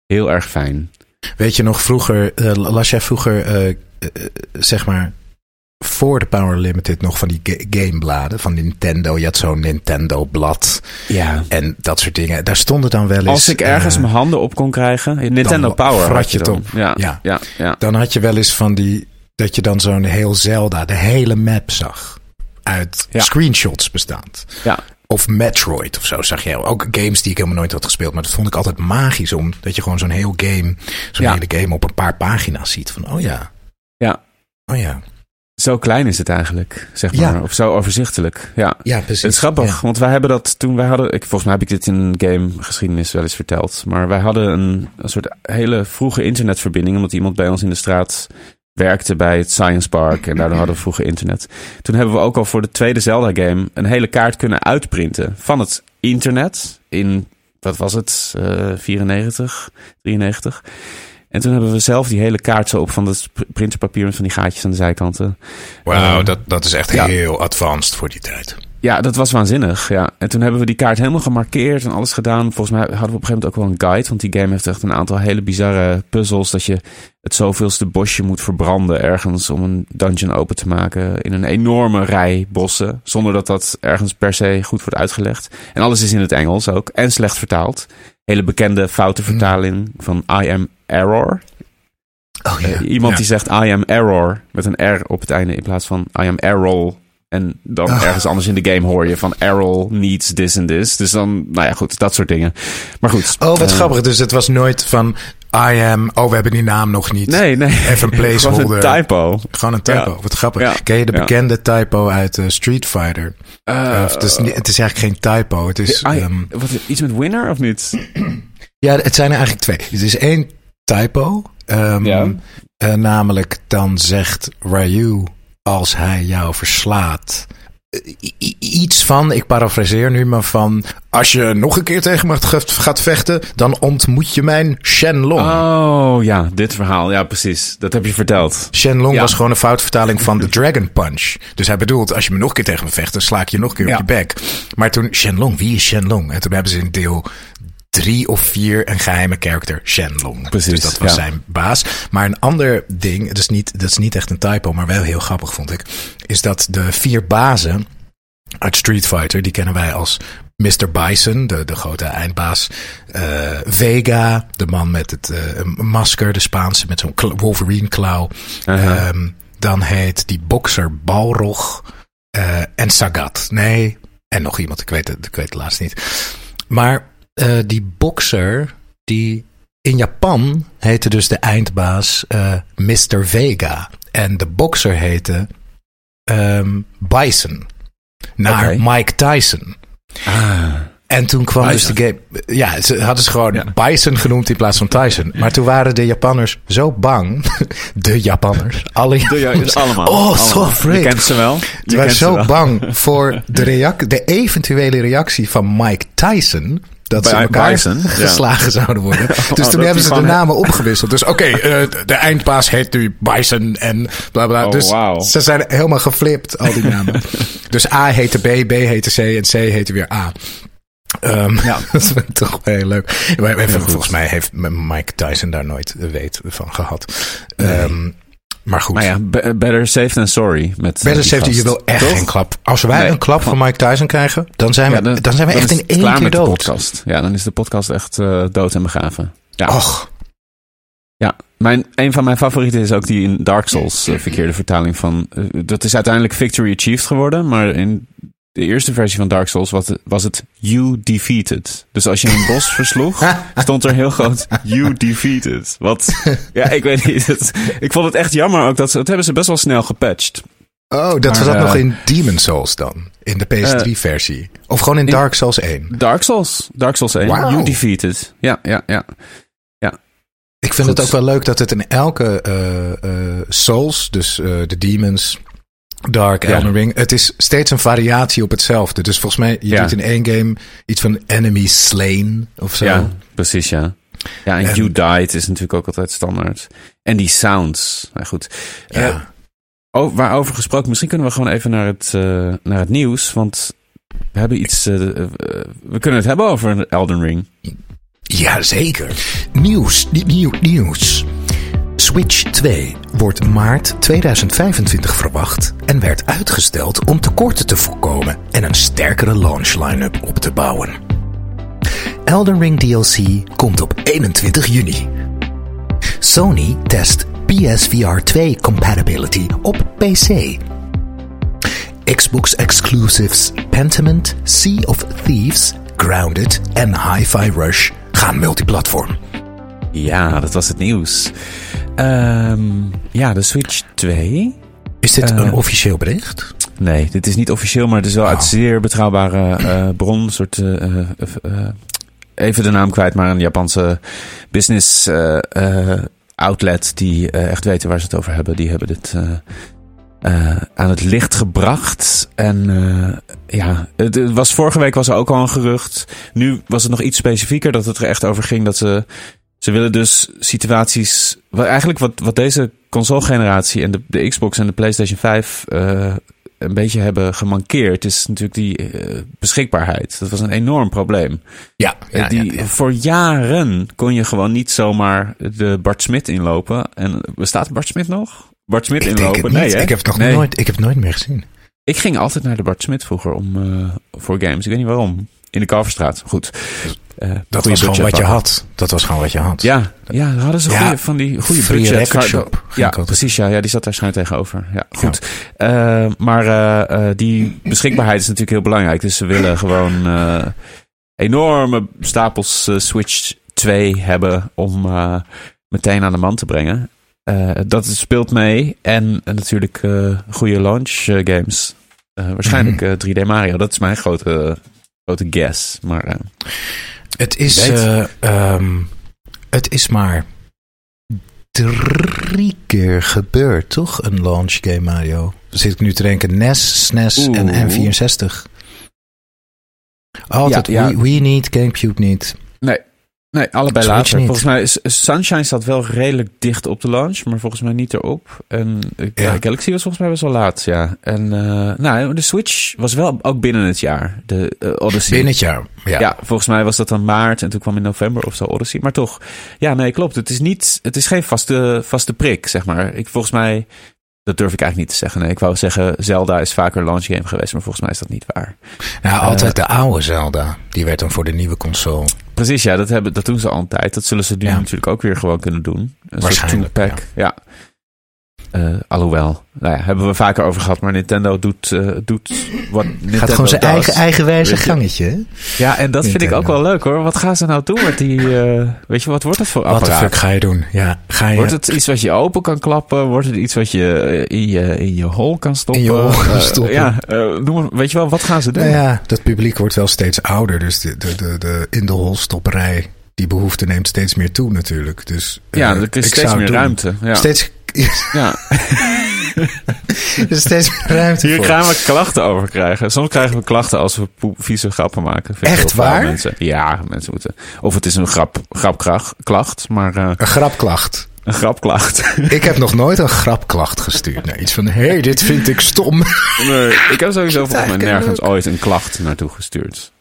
heel erg fijn. Weet je nog vroeger, eh, las jij vroeger, zeg maar, voor de Power Limited nog van die ga- gamebladen van Nintendo? Je had zo'n Nintendo-blad Ja. en dat soort dingen. Daar stonden dan wel eens... Als ik ergens eh, mijn handen op kon krijgen, Nintendo dan Power. had je het dan. op. Ja, Ja. ja, ja. Dan had je wel eens van die, dat je dan zo'n heel Zelda, de hele map zag. Uit Ja. screenshots bestaand. ja. Of Metroid of zo zag je. Ook games die ik helemaal nooit had gespeeld. Maar dat vond ik altijd magisch om. Dat je gewoon zo'n heel game, zo'n Ja. hele game op een paar pagina's ziet. Van oh ja. Ja. Oh ja. Zo klein is het eigenlijk, zeg maar. Ja. Of zo overzichtelijk. Ja. Ja, precies. Het is grappig, Ja. want wij hebben dat toen wij hadden. Ik, volgens mij heb ik dit in een gamegeschiedenis wel eens verteld. Maar wij hadden een, een soort hele vroege internetverbinding. Omdat iemand bij ons in de straat werkte bij het Science Park. En daardoor hadden we vroeger internet. Toen hebben we ook al voor de tweede Zelda-game een hele kaart kunnen uitprinten van het internet. In, wat was het? Eh 94, 93. En toen hebben we zelf die hele kaart zo op van pr- printerpapier met van die gaatjes aan de zijkanten. Wauw, Eh, dat, dat is echt ja. heel advanced voor die tijd. Ja, dat was waanzinnig. Ja. En toen hebben we die kaart helemaal gemarkeerd en alles gedaan. Volgens mij hadden we op een gegeven moment ook wel een guide. Want die game heeft echt een aantal hele bizarre puzzels. Dat je het zoveelste bosje moet verbranden ergens om een dungeon open te maken. In een enorme rij bossen. Zonder dat dat ergens per se goed wordt uitgelegd. En alles is in het Engels ook. En slecht vertaald. Hele bekende foute vertaling van I am error. Oh Eh, iemand die zegt I am error met een R op het einde in plaats van I am Errol. En dan Ah. ergens anders in de game hoor je van Errol needs this and this. Dus dan, nou ja, goed, dat soort dingen. Maar goed. Oh, wat eh, grappig. Dus het was nooit van I am. Oh, we hebben die naam nog niet. Nee, nee. Even een [LAUGHS] Gewoon placeholder. een typo. Gewoon een typo. Ja. Wat grappig. Ja. Ken je de Ja. bekende typo uit eh, Street Fighter? Of het, is, het is eigenlijk geen typo. Het is, I- ehm, wat, iets met winner of niet? [CLEARS THROAT] ja, het zijn er eigenlijk twee. Het is één typo. ehm, Ja. eh, namelijk dan zegt Ryu als hij jou verslaat. eh, i- Iets van, ik parafraseer nu, maar van... Als je nog een keer tegen me gaat- gaat vechten... dan ontmoet je mijn Shenlong. Oh ja, dit verhaal. Ja, precies. Dat heb je verteld. Shenlong Ja. was gewoon een foutvertaling van de Dragon Punch. Dus hij bedoelt, als je me nog een keer tegen me vecht... dan sla ik je nog een keer Ja. op je bek. Maar toen, Shenlong, wie is Shenlong? En toen hebben ze in deel drie of vier een geheime character, Shenlong. Precies, dus dat was ja. zijn baas. Maar een ander ding, dat is, niet, dat is niet echt een typo... maar wel heel grappig vond ik... is dat de vier bazen uit Street Fighter... die kennen wij als Mr. Bison, de, de grote eindbaas. eh, Vega, de man met het eh, masker, de Spaanse met zo'n kla- Wolverine klauw. Uh-huh. Ehm, dan heet die bokser Balrog eh, en Sagat. Nee, en nog iemand, ik weet het, ik weet het laatst niet. Maar eh, die bokser, die in Japan heette dus de eindbaas eh, Mr. Vega. En de bokser heette ehm, Bison. Naar. Mike Tyson. Ah, En toen kwam Bison. dus de game. Ja, ze hadden ze gewoon Ja. Bison genoemd in plaats van Tyson. Maar toen waren de Japanners zo bang. [LAUGHS] De Japanners. Alle Japanners. allemaal. Oh, zo allemaal. Je kent ze wel. Die waren ze zo wel. bang voor [LAUGHS] de, de eventuele reactie van Mike Tyson. Dat ze Bij elkaar Bison, ja. geslagen zouden worden. [LAUGHS] Dus dat toen hebben ze de namen opgewisseld. Dus oké, eh, de eindpaas heet nu Bison en bla bla. Oh, dus wauw. ze zijn helemaal geflipt, al die namen. [LAUGHS] dus A heette B, B heette C en C heette weer A. Ehm, Ja. [LAUGHS] dat vind ik toch wel heel leuk. Even, volgens mij heeft Mike Tyson daar nooit weet van gehad. Ehm, maar goed. Maar ja, be- better safe than sorry. Met eh, Better die safety, je wil echt Toch? geen klap. Als wij Nee. een klap van Mike Tyson krijgen, dan zijn we, Ja, dan, zijn we echt in één keer dood. podcast. Ja, dan is de podcast echt eh, dood en begraven. Ja, Och, ja. Mijn, een van mijn favorieten is ook die in Dark Souls eh, verkeerde vertaling van... eh, dat is uiteindelijk Victory Achieved geworden, maar in de eerste versie van Dark Souls was het, was het You Defeated. Dus als je een bos [LAUGHS] versloeg, stond er heel groot You Defeated. Wat, [LAUGHS] ja, ik weet niet. Het, ik vond het echt jammer ook. Dat, ze, dat hebben ze best wel snel gepatcht. oh, dat Maar, was dat eh, nog in Demon Souls dan. In de PS3-versie. Of gewoon in in- Dark Souls 1. Dark Souls. Dark Souls 1. Wauw. You Defeated. Ja, ja, ja. Ik vind Goed. het ook wel leuk dat het in elke eh, eh, Souls, dus eh, de Demons, Dark, Ja. Elden Ring, het is steeds een variatie op hetzelfde. Dus volgens mij, je Ja. doet in één game iets van enemy slain of zo. Ja, precies, ja. Ja, en En- You Died is natuurlijk ook altijd standaard. En die sounds. Nou goed. Ja. Eh, oh, waarover gesproken, misschien kunnen we gewoon even naar het, eh, naar het nieuws. Want we hebben iets. eh, we kunnen het hebben over Elden Ring. Jazeker. Nieuws, nie- nieuw, nieuws. Switch 2 wordt maart 2025 verwacht en werd uitgesteld om tekorten te voorkomen en een sterkere launch line-up op te bouwen. Elden Ring DLC komt op 21 juni. Sony test PSVR 2 compatibility op PC. Xbox exclusives Pentiment, Sea of Thieves, Grounded en Hi-Fi Rush gaan multiplatform. Ja, dat was het nieuws. Ehm, ja, de Switch 2. Is dit Eh. een officieel bericht? Nee, dit is niet officieel, maar het is wel uit Oh. zeer betrouwbare eh, bron. Soort. eh, eh, eh, even de naam kwijt, maar een Japanse business eh, eh, outlet die eh, echt weten waar ze het over hebben. Die hebben dit eh, eh, aan het licht gebracht. En eh, ja, het, het was, vorige week was er ook al een gerucht. Nu was het nog iets specifieker dat het er echt over ging dat ze. Ze willen dus situaties. Wat, eigenlijk wat, wat deze console-generatie en de, de Xbox en de PlayStation 5 eh, een beetje hebben gemankeerd, is natuurlijk die eh, beschikbaarheid. Dat was een enorm probleem. Ja, Eh, die, Voor jaren kon je gewoon niet zomaar de Bart Smit inlopen. En bestaat Bart Smit nog? Bart Smit inlopen? nee, hè? ik heb het nog Nee. nooit, ik heb het nooit meer gezien. Ik ging altijd naar de Bart Smit vroeger om, voor games. Ik weet niet waarom. In de Kalverstraat. Goed. Eh, Dat was gewoon wat je had. Dat was gewoon wat je had. Ja, ja, daar hadden ze Ja, goede, van die goede Free budget. Shop Ja, precies. Ja, ja, die zat daar schuin tegenover. Ja, goed. Eh, maar eh, die beschikbaarheid is natuurlijk heel belangrijk. Dus ze willen gewoon enorme stapels Switch 2 hebben om meteen aan de man te brengen. Dat speelt mee. En natuurlijk goede launch games. Waarschijnlijk Mhm. eh, 3D Mario. Dat is mijn grote, grote guess. Maar Het is, eh, ehm, het is maar drie keer gebeurd, toch? Een launch game Mario. Zit ik nu te denken, NES, SNES en Oeh. N64. Altijd Ja, ja. Wii, Wii niet, Gamecube niet. Nee, nee allebei Switch later. niet. Volgens mij is Sunshine staat wel redelijk dicht op de launch, maar volgens mij niet erop. En eh, Ja. Galaxy was volgens mij best wel laat, ja. En eh, nou, de Switch was wel ook binnen het jaar, de eh, Odyssey. Binnen het jaar. Ja. Ja. volgens mij was dat dan maart en toen kwam in november of zo Odyssey. Maar toch, ja, nee, klopt. Het is niet, het is geen vaste, vaste prik, zeg maar. Ik, volgens mij, dat durf ik eigenlijk niet te zeggen. Nee, ik wou zeggen, Zelda is vaker launch game geweest, maar volgens mij is dat niet waar. Nou, altijd de oude Zelda. Die werd dan voor de nieuwe console. Precies, ja, dat, hebben, dat doen ze al een tijd. Dat zullen ze nu Ja. natuurlijk ook weer gewoon kunnen doen. Een soort Waarschijnlijk, two-pack. Ja. Eh, alhoewel, nou ja, hebben we vaker over gehad, maar Nintendo doet, eh, doet wat Nintendo Gaat gewoon zijn does. eigen eigenwijze gangetje. Ja, en dat vind ik ook wel leuk hoor. Wat gaan ze nou doen met die, eh, weet je, wat wordt het voor Wat de apparaat? fuck ga je doen? Ja, ga je Wordt het iets wat je open kan klappen? Wordt het iets wat je in je, in je hol kan stoppen? In je hol kan stoppen. ja, noem maar, weet je wel, wat gaan ze doen? Nou ja, dat publiek wordt wel steeds ouder. Dus de, de, de, de in de holstopperij, die behoefte neemt steeds meer toe natuurlijk. Dus, Ja, er is steeds meer doen. ruimte. Ja. Steeds, [LAUGHS] ja. er is steeds meer ruimte Hier voor. gaan we klachten over krijgen. Soms krijgen we klachten als we vieze grappen maken. Vind Echt waar? Mensen. Ja, mensen moeten. Of het is een grap, grapklacht, maar eh, Een grapklacht. een grapklacht. [LAUGHS] Ik heb nog nooit een grapklacht gestuurd. Nee, iets van, hé, hey, dit vind ik stom. nee, ik heb sowieso volgens mij nergens ooit een klacht naartoe gestuurd.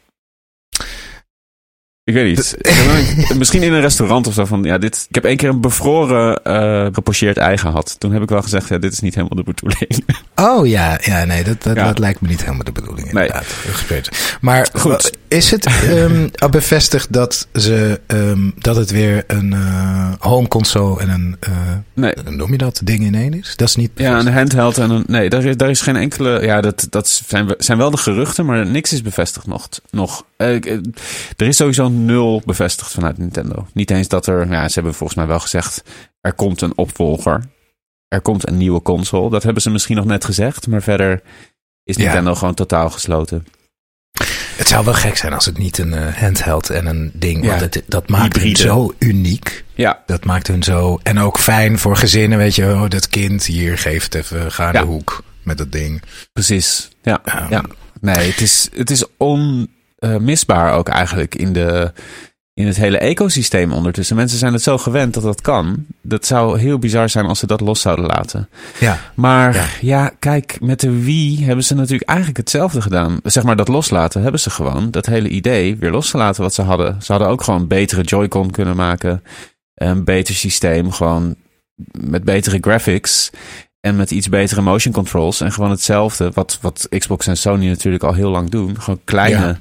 Ik weet niet. [LAUGHS] Een- Misschien in een restaurant of zo van, ja, dit. Ik heb één keer een bevroren eh gepocheerd ei gehad. Toen heb ik wel gezegd, ja, dit is niet helemaal de bedoeling. [LAUGHS] Oh ja, ja nee, dat, dat, Ja. dat lijkt me niet helemaal de bedoeling. Nee. Inderdaad. Gespeeld. Maar Goed. is het [LAUGHS] al bevestigd dat, ze, ehm, dat het weer een eh, home console en een, eh, Nee. noem je dat, ding in één is? Dat is niet Ja, een handheld en een. Nee, daar is, daar is geen enkele. Ja, dat, dat zijn, zijn wel de geruchten, maar niks is bevestigd nog. nog. Er is sowieso nul bevestigd vanuit Nintendo. Niet eens dat er. Ja, ze hebben volgens mij wel gezegd. Er komt een opvolger. Er komt een nieuwe console. Dat hebben ze misschien nog net gezegd, maar verder is Ja. Nintendo gewoon totaal gesloten. Het zou wel gek zijn als het niet een eh, handheld en een ding. Ja. Want het, dat maakt hun Hybride. zo uniek. Ja, Dat maakt hun zo. En ook fijn voor gezinnen. Weet je, oh, dat kind hier, geef het even. Ga Ja. de hoek met dat ding. precies. Ja, ja. Nee, het is, het is onmisbaar ook eigenlijk in, de, in het hele ecosysteem ondertussen. Mensen zijn het zo gewend dat dat kan. Dat zou heel bizar zijn als ze dat los zouden laten. Ja, Maar Ja. ja. kijk, met de Wii hebben ze natuurlijk eigenlijk hetzelfde gedaan. Zeg maar dat loslaten hebben ze gewoon. Dat hele idee weer losgelaten wat ze hadden. Ze hadden ook gewoon een betere Joy-Con kunnen maken. Een beter systeem, gewoon met betere graphics. En met iets betere motion controls. En gewoon hetzelfde wat, wat Xbox en Sony natuurlijk al heel lang doen. Gewoon kleine Ja.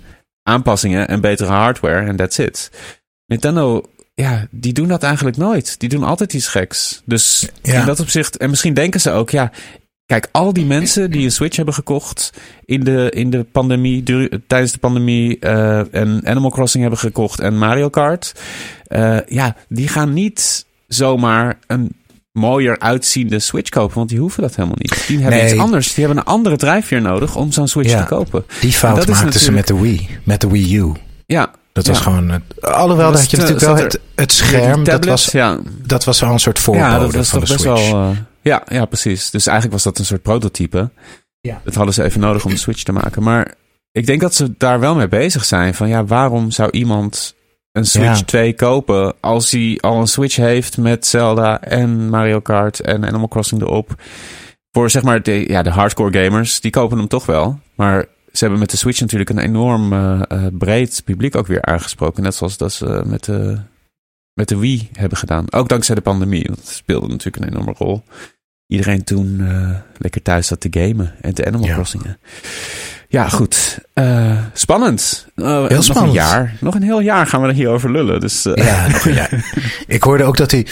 Aanpassingen en betere hardware en that's it. Nintendo, ja, die doen dat eigenlijk nooit. Die doen altijd iets geks. Dus Ja. in dat opzicht, en misschien denken ze ook, ja, kijk, al die mensen die een Switch hebben gekocht in de, in de pandemie, tijdens de pandemie, eh, en Animal Crossing hebben gekocht en Mario Kart, eh, ja, die gaan niet zomaar een mooier uitziende Switch kopen, want die hoeven dat helemaal niet. Die hebben Nee. iets anders. Die hebben een andere drijfveer nodig om zo'n Switch Ja. te kopen. die fout dat maakten ze met de Wii. Met de Wii U. Ja, Dat Ja. was gewoon... Het, alhoewel, Dat je natuurlijk wel het, het scherm. Dat was, ja, dat was wel een soort voorbode ja, dat was van toch de best Switch. wel. eh, ja, ja, precies. Dus eigenlijk was dat een soort prototype. Ja. Dat hadden ze even nodig om de Switch te maken. Maar ik denk dat ze daar wel mee bezig zijn. Van ja, waarom zou iemand een Switch Ja. 2 kopen als hij al een Switch heeft met Zelda en Mario Kart en Animal Crossing erop? Voor zeg maar de, ja, de hardcore gamers, die kopen hem toch wel. Maar ze hebben met de Switch natuurlijk een enorm eh, eh, breed publiek ook weer aangesproken. Net zoals dat ze met de, met de Wii hebben gedaan. Ook dankzij de pandemie. Want het speelde natuurlijk een enorme rol. Iedereen toen eh, lekker thuis zat te gamen en te Animal Ja. Crossingen. Ja, goed. Eh, spannend. Eh, nog een spannend. jaar. Nog een heel jaar gaan we er hierover lullen. Dus eh, Ja, nog een [LAUGHS] jaar. Ik hoorde ook dat hij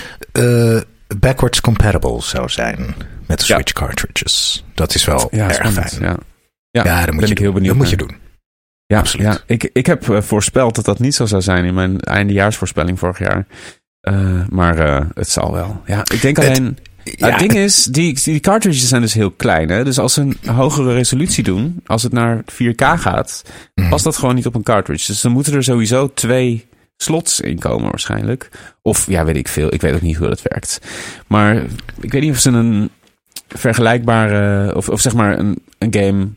backwards compatible zou zijn met de Ja. Switch cartridges. Dat is wel ja, erg spannend. fijn. Ja, ja, Ja, dat moet ben je ik heel benieuwd Dat moet je doen. Ja, Absoluut. ja. Ik, ik heb voorspeld dat dat niet zo zou zijn in mijn eindejaarsvoorspelling vorig jaar. Maar het zal wel. Ja, ik denk Het- alleen... Ja, het ding is, die, die cartridges zijn dus heel klein. Hè? Dus als ze een hogere resolutie doen, als het naar 4K gaat, Mhm. past dat gewoon niet op een cartridge. Dus dan moeten er sowieso twee slots in komen waarschijnlijk. Of ja, weet ik veel. Ik weet ook niet hoe dat werkt. Maar ik weet niet of ze een vergelijkbare, of, of zeg maar een, een game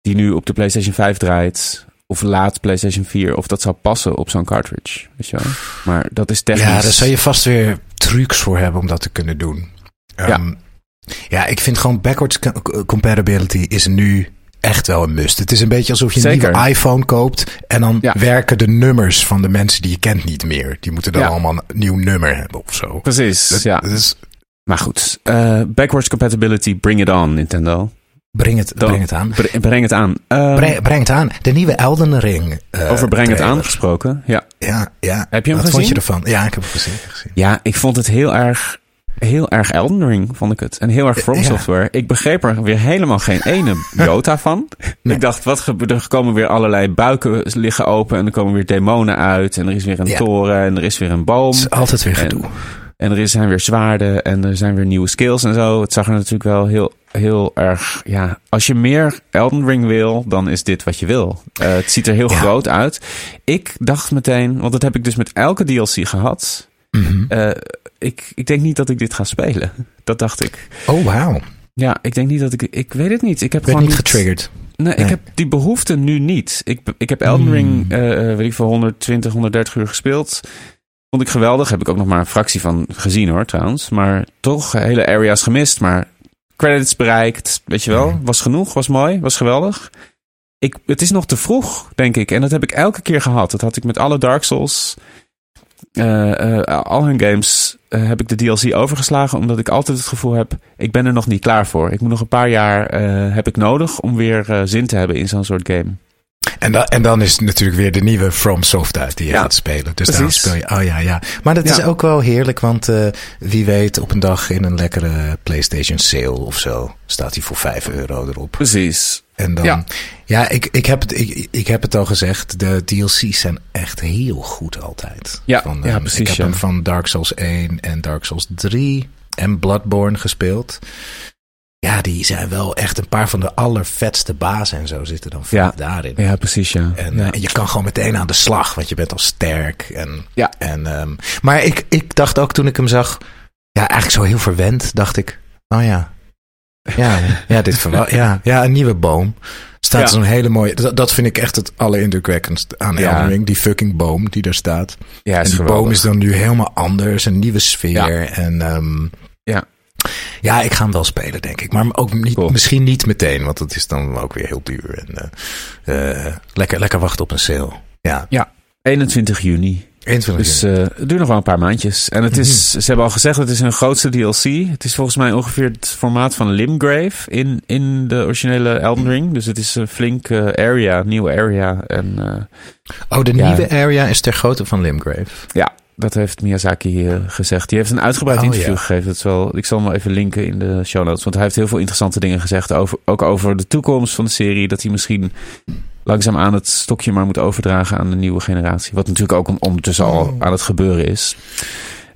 die nu op de PlayStation 5 draait, of laat PlayStation 4, of dat zou passen op zo'n cartridge. Weet je wel? Maar dat is technisch. Ja, daar zou je vast weer trucs voor hebben om dat te kunnen doen. Ehm, ja, ik vind gewoon backwards co- compatibility is nu echt wel een must. Het is een beetje alsof je een Zeker. nieuwe iPhone koopt en dan Ja. werken de nummers van de mensen die je kent niet meer. Die moeten dan Ja. allemaal een nieuw nummer hebben of zo. Precies, Dat- ja. dat is- Maar goed, eh, backwards compatibility, bring it on, Nintendo. breng, het, Dan- breng het aan. Bre- breng het aan. Ehm, Breng, breng het aan. De nieuwe Elden Ring. eh, over breng het aan gesproken. Ja. Ja, ja. Heb je hem Wat gezien? vond je ervan? Ja, ik heb hem gezien. gezien. ja, ik vond het heel erg heel erg Elden Ring, vond ik het. En heel erg From Ja. Software. Ik begreep er weer helemaal geen ene jota van. Ik dacht, wat gebeurt er? komen weer allerlei buiken liggen open. En er komen weer demonen uit. En er is weer een Ja. toren. En er is weer een boom. Het is altijd weer gedoe. En er zijn weer zwaarden en er zijn weer nieuwe skills en zo. Het zag er natuurlijk wel heel, heel erg... Ja, als je meer Elden Ring wil, dan is dit wat je wil. Eh, het ziet er heel Ja. groot uit. Ik dacht meteen, want dat heb ik dus met elke DLC gehad. Eh, ik, ik denk niet dat ik dit ga spelen. Dat dacht ik. Oh, wauw. Ja, ik denk niet dat ik... Ik weet het niet. Ik heb gewoon niet getriggerd. Nee, ik heb die behoefte nu niet. Ik, ik heb Elden Hmm. Ring, eh, eh, weet ik veel, 120, 130 uur gespeeld. Vond ik geweldig. Heb ik ook nog maar een fractie van gezien hoor, trouwens. Maar toch hele areas gemist. Maar credits bereikt, weet je wel. Was genoeg, was mooi, was geweldig. Ik, het is nog te vroeg, denk ik. En dat heb ik elke keer gehad. Dat had ik met alle Dark Souls. Eh, eh, al hun games eh, heb ik de DLC overgeslagen. Omdat ik altijd het gevoel heb, ik ben er nog niet klaar voor. Ik moet nog een paar jaar heb ik nodig om weer zin te hebben in zo'n soort game. En, da- en dan is het natuurlijk weer de nieuwe From Soft uit die je Ja, gaat spelen. Dus precies. speel je. Oh ja, ja. Maar dat is ook wel heerlijk, want eh, wie weet op een dag in een lekkere PlayStation sale of zo staat hij voor 5 euro erop. Precies. En dan, ja, Ja. ik, ik, heb het, ik, ik heb het al gezegd, de DLC's zijn echt heel goed altijd. Ja, van, ja, ehm, precies, Ik heb ja. hem van Dark Souls 1 en Dark Souls 3 en Bloodborne gespeeld. Ja, die zijn wel echt een paar van de allervetste bazen en zo zitten dan vaak Ja. daarin. Ja, precies, ja. En, ja. eh, en je kan gewoon meteen aan de slag, want je bent al sterk. En, Ja. en, ehm, maar ik, ik dacht ook toen ik hem zag, ja, eigenlijk zo heel verwend, dacht ik, oh ja. Ja, [LAUGHS] ja, dit ja, ja, een nieuwe boom. Staat Ja. zo'n hele mooie. Dat, dat vind ik echt het allerindrukwekkendst aan. Elden Ring. Die fucking boom die daar staat. ja, en die geweldig. boom is dan nu helemaal anders. Een nieuwe sfeer. En ehm, Ja. ik ga hem wel spelen, denk ik. Maar ook niet, Cool. misschien niet meteen, want het is dan ook weer heel duur. En, eh, eh, lekker, lekker wachten op een sale. Ja, Ja, 21 juni. 21 Dus eh, het duurt nog wel een paar maandjes. En het is, Mhm. ze hebben al gezegd, het is hun grootste DLC. Het is volgens mij ongeveer het formaat van Limgrave in, in de originele Elden Ring. Dus het is een flink area, nieuwe area. En oh, de ja. nieuwe area is ter grootte van Limgrave. ja, dat heeft Miyazaki eh, gezegd. Die heeft een uitgebreid Oh, interview ja. gegeven. Dat is wel, ik zal hem even linken in de show notes. Want hij heeft heel veel interessante dingen gezegd. Over, ook over de toekomst van de serie. Dat hij misschien langzaam aan het stokje maar moet overdragen aan de nieuwe generatie. Wat natuurlijk ook ondertussen al Oh. aan het gebeuren is.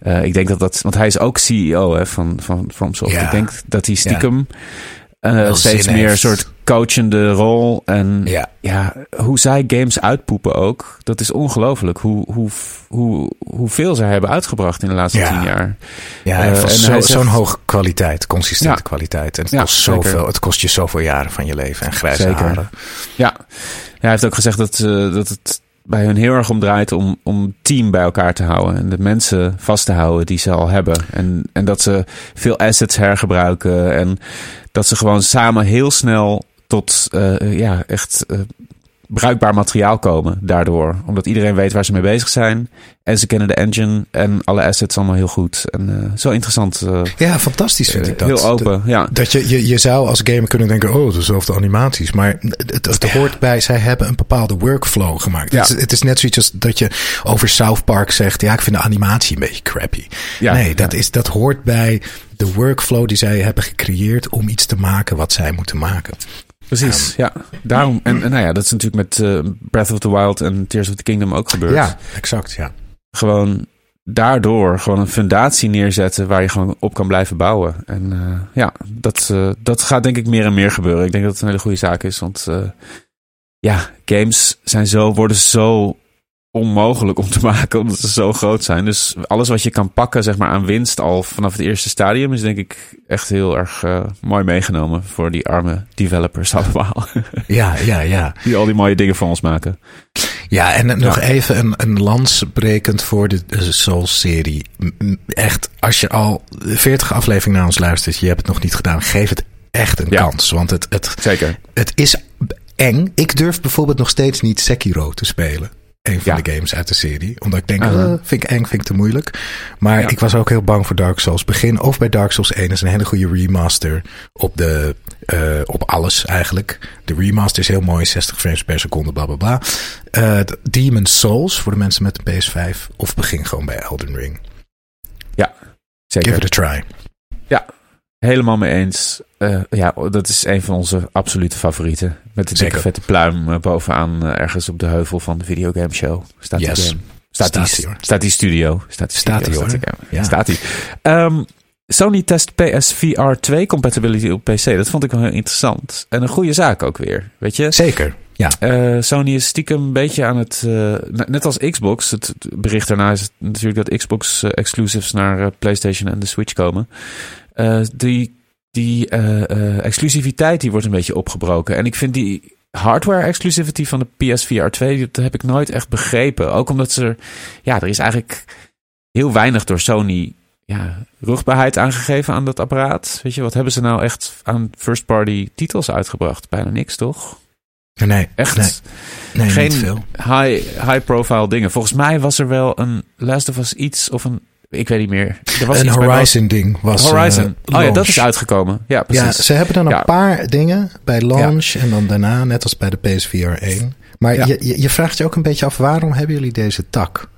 Eh, ik denk dat dat, want hij is ook CEO hè, van, van FromSoft. Ja. Ik denk dat hij stiekem Wel steeds meer een soort coachende rol. En Ja. ja, hoe zij games uitpoepen ook. Dat is ongelooflijk. Hoe, hoe, hoe, hoeveel zij hebben uitgebracht in de laatste Ja. tien jaar. Ja, en van en zo- zo'n hoge kwaliteit, consistente Ja. kwaliteit. En het, kost zoveel, het kost je zoveel jaren van je leven en grijze Zeker. haren. Ja. ja, hij heeft ook gezegd dat, eh, dat het bij hun heel erg om draait om, om team bij elkaar te houden. En de mensen vast te houden die ze al hebben. En, en dat ze veel assets hergebruiken. En dat ze gewoon samen heel snel tot eh, ja, echt eh, bruikbaar materiaal komen daardoor. Omdat iedereen weet waar ze mee bezig zijn. En ze kennen de engine en alle assets allemaal heel goed. En eh, zo interessant. eh, Ja, fantastisch vind ik dat. heel open, ja. Dat je, je, je zou als gamer kunnen denken, oh, dezelfde animaties. Maar het, hoort bij, zij hebben een bepaalde workflow gemaakt. Ja. Het, is, het is net zoiets als dat je over South Park zegt, ja, ik vind de animatie een beetje crappy. Ja, nee, dat, is, dat hoort bij de workflow die zij hebben gecreëerd om iets te maken wat zij moeten maken. Precies, ja. Daarom, en, en nou ja, dat is natuurlijk met eh, Breath of the Wild en Tears of the Kingdom ook gebeurd. Ja, exact, ja. Gewoon daardoor gewoon een fundatie neerzetten waar je gewoon op kan blijven bouwen. En eh, ja, dat, eh, dat gaat denk ik meer en meer gebeuren. Ik denk dat het een hele goede zaak is, want ja, games zijn zo, worden zo onmogelijk om te maken omdat ze zo groot zijn. Dus alles wat je kan pakken zeg maar aan winst al vanaf het eerste stadium is denk ik echt heel erg eh, mooi meegenomen voor die arme developers [LAUGHS] allemaal. Ja, ja, ja. die al die mooie dingen voor ons maken. Ja, en nog Ja. even een, een lans brekend voor de m- Echt, als je al 40 afleveringen naar ons luistert, je hebt het nog niet gedaan, geef het echt een Ja. kans. Want het, het, Zeker. het is eng. Ik durf bijvoorbeeld nog steeds niet Sekiro te spelen. Een van Ja. de games uit de serie. Omdat ik denk, Uh-huh. eh, vind ik eng, vind ik te moeilijk. Maar Ja. ik was ook heel bang voor Dark Souls. Begin of bij Dark Souls 1 is een hele goede remaster op, de, eh, op alles eigenlijk. De remaster is heel mooi, 60 frames per seconde, bla bla bla. Eh, Demon Souls voor de mensen met de PS5. Of begin gewoon bij Elden Ring. Zeker. Give it a try. Helemaal mee eens. Uh, ja, dat is een van onze absolute favorieten. Met de dikke vette pluim uh, bovenaan uh, ergens op de heuvel van de videogame show. Staat yes. die game. Staat, die, die, staat die studio. Staat die, staat studio, die, staat die, ja. staat die. Um, Sony test PSVR 2 compatibility op PC. Dat vond ik wel heel interessant. En een goede zaak ook weer. Weet je? Zeker. Ja. Uh, Sony is stiekem een beetje aan het. Uh, net als Xbox. Het bericht daarna is natuurlijk dat Xbox uh, exclusives naar PlayStation en de Switch komen. Die die exclusiviteit die wordt een beetje opgebroken. En ik vind die hardware exclusivity van de PSVR 2, dat heb ik nooit echt begrepen. Ook omdat ze. Ja, er is eigenlijk heel weinig door Sony ja, rugbaarheid aangegeven aan dat apparaat. Weet je, wat hebben ze nou echt aan first-party titels uitgebracht? Bijna niks, toch? Nee, echt. Nee, nee geen veel. High, high-profile dingen. Volgens mij was er wel een Last of Us iets of een. Ik weet niet meer. Er was een Horizon-ding was. Horizon. Uh, oh ja, dat is uitgekomen. Ja, precies. Ja, ze hebben dan een ja. paar dingen bij launch ja. en dan daarna, net als bij de PSVR 1. Maar ja. je, je vraagt je ook een beetje af, waarom hebben jullie deze tak?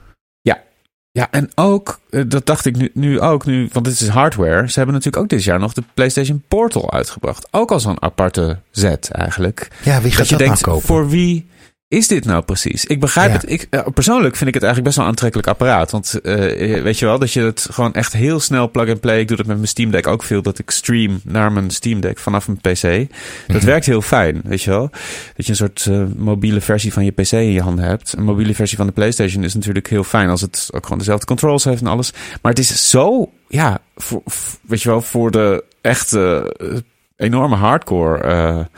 Ja, en ook, dat dacht ik nu, nu ook, nu, want dit is hardware. Ze hebben natuurlijk ook dit jaar nog de PlayStation Portal uitgebracht. Ook als een aparte zet eigenlijk. Ja, wie gaat dat je dat denkt, nou kopen? Voor wie is dit nou precies? Ik begrijp Ja. het. Ik, eh, persoonlijk vind ik het eigenlijk best wel een aantrekkelijk apparaat. Want eh, weet je wel, dat je het gewoon echt heel snel plug and play. Ik doe dat met mijn Steam Deck ook veel. Dat ik stream naar mijn Steam Deck vanaf mijn PC. Dat Mhm. werkt heel fijn, weet je wel. Dat je een soort eh, mobiele versie van je PC in je handen hebt. Een mobiele versie van de PlayStation is natuurlijk heel fijn als het ook gewoon dezelfde controls heeft en alles. Maar het is zo, ja, voor, weet je wel, voor de echte eh, enorme hardcore.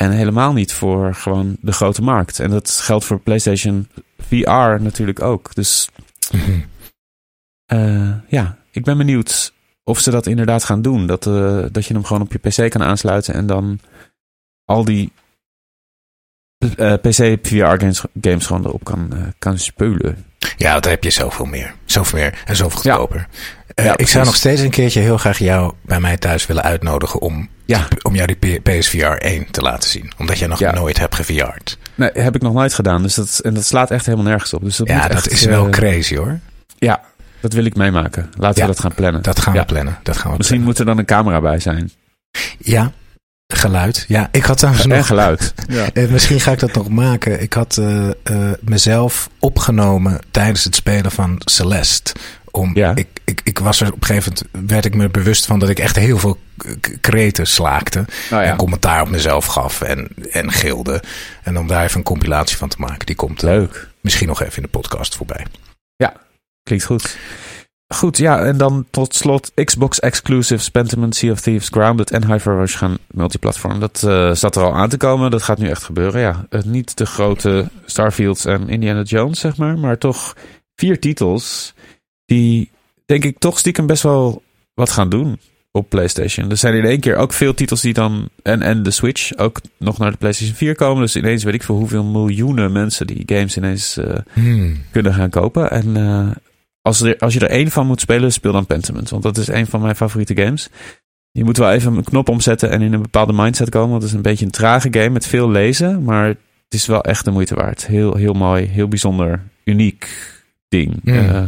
En helemaal niet voor gewoon de grote markt. En dat geldt voor PlayStation VR natuurlijk ook. Dus Mhm. eh, ja, ik ben benieuwd of ze dat inderdaad gaan doen. Dat, eh, dat je hem gewoon op je PC kan aansluiten en dan al die eh, PC VR games, games gewoon erop kan, kan spelen. Ja, daar heb je zoveel meer. Zoveel meer en zoveel goedkoper. Ja, ik zou nog steeds een keertje heel graag jou bij mij thuis willen uitnodigen om, Ja. om jou die PSVR 1 te laten zien. Omdat jij nog Ja. nooit hebt geVR'd. Nee, heb ik nog nooit gedaan. Dus dat, en dat slaat echt helemaal nergens op. Dus dat Ja, moet dat echt, is wel eh, crazy hoor. Ja, dat wil ik meemaken. Laten Ja, we dat gaan plannen. Dat gaan Ja. we plannen. Dat gaan we Misschien moet er dan een camera bij zijn. Ja, geluid. Ja, ik had trouwens En nog... geluid. [LAUGHS] Ja. Eh, misschien ga ik dat nog maken. Ik had eh, eh, mezelf opgenomen tijdens het spelen van Celeste. Om, Ja. ik, ik, ik was er op een gegeven moment werd ik me bewust van dat ik echt heel veel kreten slaakte. Nou ja. En commentaar op mezelf gaf en, en gilde. En om daar even een compilatie van te maken. Die komt eh, Leuk. misschien nog even in de podcast voorbij. Klinkt goed. Goed, ja, en dan tot slot Xbox exclusives, Pentiment, Sea of Thieves, Grounded en Hyper Rush gaan multiplatform. Dat eh zat er al aan te komen, dat gaat nu echt gebeuren. Ja, Eh, niet de grote Starfields en Indiana Jones, zeg maar, maar toch vier titels die, denk ik, toch stiekem best wel wat gaan doen op PlayStation. Er zijn in één keer ook veel titels die dan, en, en de Switch, ook nog naar de PlayStation 4 komen. Dus ineens weet ik veel hoeveel miljoenen mensen die games ineens eh, kunnen gaan kopen. En eh, als, er, als je er één van moet spelen, speel dan Pentiment. Want dat is een van mijn favoriete games. Je moet wel even een knop omzetten en in een bepaalde mindset komen. Want het is een beetje een trage game met veel lezen. Maar het is wel echt de moeite waard. Heel, heel mooi, heel bijzonder, uniek ding. Mm. Eh,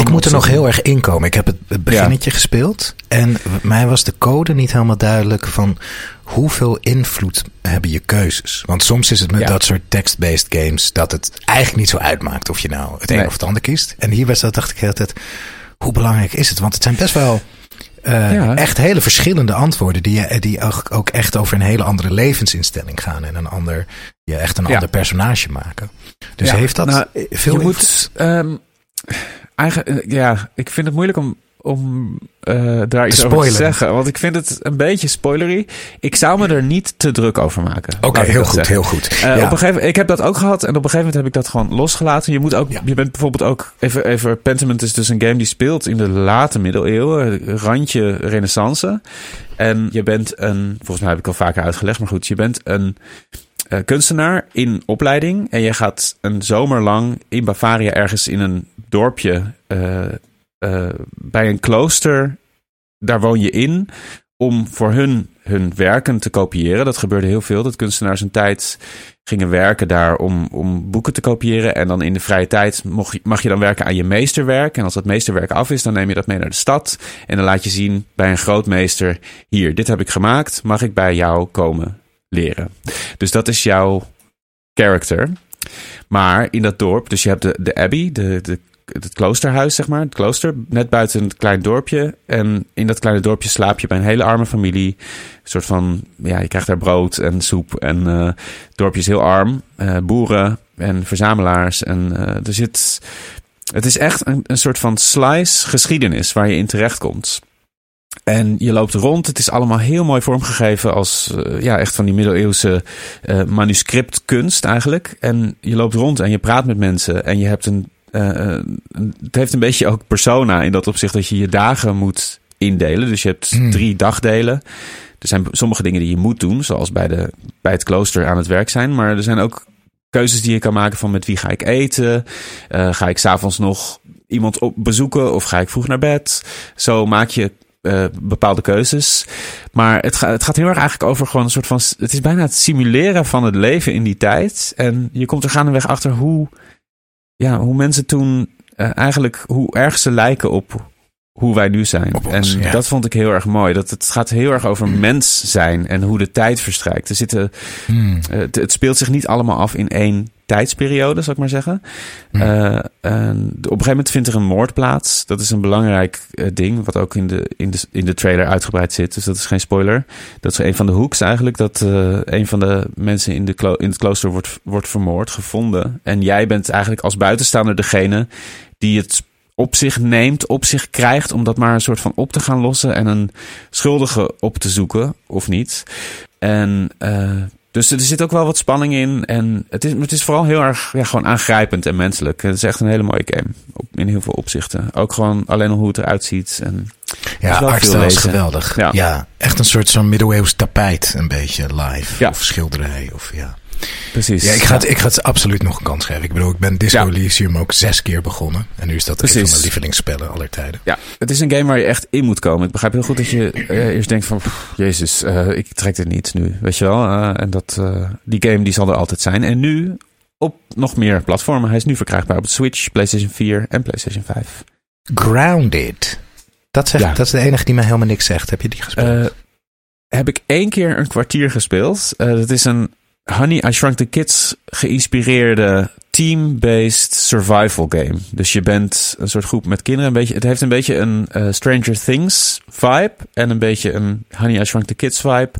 ik moet er nog heel erg inkomen. Ik heb het beginnetje gespeeld. En mij was de code niet helemaal duidelijk van hoeveel invloed hebben je keuzes. Want soms is het met Ja. dat soort text-based games dat het eigenlijk niet zo uitmaakt of je nou het een of het ander kiest. En hier was dat, dacht ik de hele tijd, hoe belangrijk is het? Want het zijn best wel eh, Ja. echt hele verschillende antwoorden die, je- die ook, echt over een hele andere levensinstelling gaan. En een ander, je echt een ander personage maken. Dus heeft dat nou, veel je invloed? moet, ehm, eigen, eh, ja, ik vind het moeilijk om, om eh, daar iets over te zeggen. Want ik vind het een beetje spoilery. Ik zou me er niet te druk over maken. Oké, heel goed, heel goed. Eh, Ja. op een gegeven, ik heb dat ook gehad en op een gegeven moment heb ik dat gewoon losgelaten. Je moet ook, Ja. je bent bijvoorbeeld ook even, even Pentiment is dus een game die speelt in de late middeleeuwen, randje Renaissance. En je bent een, volgens mij heb ik al vaker uitgelegd, maar goed, je bent een eh, kunstenaar in opleiding en je gaat een zomer lang in Bavaria ergens in een dorpje eh, eh, bij een klooster. Daar woon je in om voor hun hun werken te kopiëren. Dat gebeurde heel veel. Dat kunstenaars een tijd gingen werken daar om, om boeken te kopiëren. En dan in de vrije tijd mocht, mag je dan werken aan je meesterwerk. En als dat meesterwerk af is, dan neem je dat mee naar de stad. En dan laat je zien bij een grootmeester: hier, dit heb ik gemaakt. Mag ik bij jou komen leren? Dus dat is jouw character. Maar in dat dorp, dus je hebt de, de abbey, de, de, het kloosterhuis, zeg maar, het klooster, net buiten een klein dorpje. En in dat kleine dorpje slaap je bij een hele arme familie. Een soort van, ja, je krijgt daar brood en soep. En eh, het dorpje is heel arm. Eh, boeren en verzamelaars. En eh, er zit, het is echt een, een soort van slice geschiedenis waar je in terechtkomt. En je loopt rond. Het is allemaal heel mooi vormgegeven als eh, ja, echt van die middeleeuwse eh manuscriptkunst eigenlijk. En je loopt rond en je praat met mensen. En je hebt een, eh, een- Het heeft een beetje ook persona in dat opzicht dat je je dagen moet indelen. Dus je hebt Hmm. drie dagdelen. Er zijn sommige dingen die je moet doen, zoals bij, de, bij het klooster aan het werk zijn. Maar er zijn ook keuzes die je kan maken van met wie ga ik eten? Ga ik s'avonds nog iemand op bezoeken of ga ik vroeg naar bed? Zo maak je eh, bepaalde keuzes. Maar het, ga- het gaat heel erg eigenlijk over gewoon een soort van... Het is bijna het simuleren van het leven in die tijd. En je komt er gaandeweg achter hoe, ja, hoe mensen toen eh, eigenlijk... Hoe erg ze lijken op hoe wij nu zijn. Ons, en ja. dat vond ik heel erg mooi. Dat het gaat heel erg over mens zijn en hoe de tijd verstrijkt. Er zitten Hmm. eh, het, het speelt zich niet allemaal af in één tijdsperiode, zal ik maar zeggen. Hm. Eh, en op een gegeven moment vindt er een moord plaats. Dat is een belangrijk eh, ding, wat ook in de, in, de, in de trailer uitgebreid zit. Dus dat is geen spoiler. Dat is een van de hoeks eigenlijk. Dat eh, een van de mensen in, de klo- in het klooster wordt, wordt vermoord, gevonden. En jij bent eigenlijk als buitenstaander degene die het op zich neemt, op zich krijgt... om dat maar een soort van op te gaan lossen... en een schuldige op te zoeken, of niet. En... dus er zit ook wel wat spanning in. En het is, het is vooral heel erg ja, gewoon aangrijpend en menselijk. Het is echt een hele mooie game. Op, in heel veel opzichten. Ook gewoon alleen al hoe het eruit ziet. En Ja, veel is geweldig. Ja. Ja. echt een soort zo'n middeleeuws tapijt, een beetje live. Ja. Of schilderij. Of, ja. Precies. Ja, ik ga, het, ik ga het absoluut nog een kans geven. Ik bedoel, ik ben Disco Ja. Elysium ook zes keer begonnen. En nu is dat een Precies. van mijn lievelingsspellen aller tijden. Ja, het is een game waar je echt in moet komen. Ik begrijp heel goed dat je eh, eerst denkt van... pff, Jezus, eh, ik trek dit niet nu. Weet je wel? Eh, en dat, die game die zal er altijd zijn. En nu op nog meer platformen. Hij is nu verkrijgbaar op Switch, PlayStation 4 en PlayStation 5. Grounded. Dat, zegt, Ja. dat is de enige die mij helemaal niks zegt. Heb je die gespeeld? Heb ik één keer een kwartier gespeeld. Dat is een Honey, I Shrunk the Kids geïnspireerde team-based survival game. Dus je bent een soort groep met kinderen. Een beetje, het heeft een beetje een eh, Stranger Things vibe. En een beetje een Honey, I Shrunk the Kids vibe.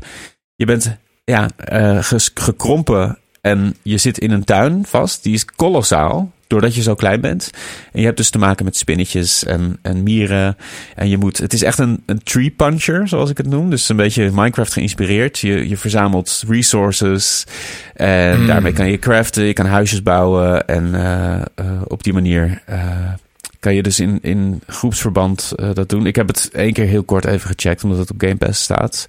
Je bent ja, eh, gekrompen en je zit in een tuin vast. Die is kolossaal, doordat je zo klein bent. En je hebt dus te maken met spinnetjes en, en mieren. En je moet, het is echt een, een tree puncher, zoals ik het noem. Dus een beetje Minecraft geïnspireerd. Je, je verzamelt resources. En Hmm. daarmee kan je craften, je kan huisjes bouwen. En eh, eh, op die manier eh, kan je dus in, in groepsverband dat doen. Ik heb het één keer heel kort even gecheckt, omdat het op Game Pass staat.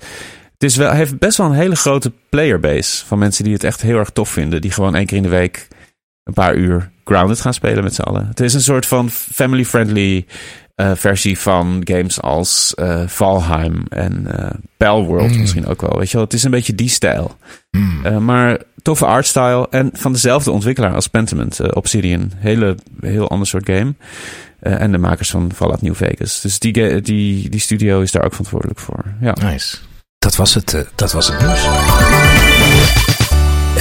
Het is wel, heeft best wel een hele grote playerbase van mensen die het echt heel erg tof vinden. Die gewoon één keer in de week een paar uur Grounded gaan spelen met z'n allen. Het is een soort van family-friendly eh, versie van games als eh, Valheim en eh Palworld Mm. misschien ook wel. Weet je wel, het is een beetje die stijl. Eh, maar toffe artstyle en van dezelfde ontwikkelaar als Pentiment, Obsidian. Hele, heel ander soort game. En de makers van Fallout New Vegas. Dus die, die, die studio is daar ook verantwoordelijk voor. Ja. Nice. Dat was het, dat was het nieuws.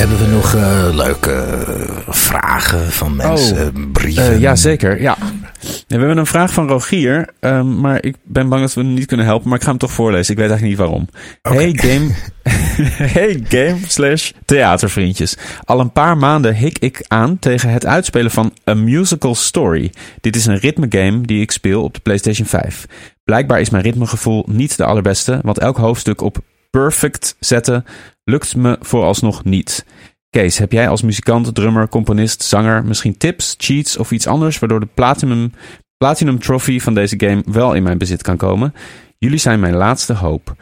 Hebben we nog eh, leuke eh, vragen van mensen, brieven? Eh, ja, zeker. Ja. We hebben een vraag van Rogier, ehm, maar ik ben bang dat we hem niet kunnen helpen, maar ik ga hem toch voorlezen. Ik weet eigenlijk niet waarom. Hey game, [LAUGHS] hey game slash theatervriendjes. Al een paar maanden hik ik aan tegen het uitspelen van A Musical Story. Dit is een ritmegame die ik speel op de PlayStation 5. Blijkbaar is mijn ritmegevoel niet de allerbeste, want elk hoofdstuk op perfect zetten lukt me vooralsnog niet. Kees, heb jij als muzikant, drummer, componist, zanger misschien tips, cheats of iets anders waardoor de Platinum, Platinum Trophy van deze game wel in mijn bezit kan komen? Jullie zijn mijn laatste hoop.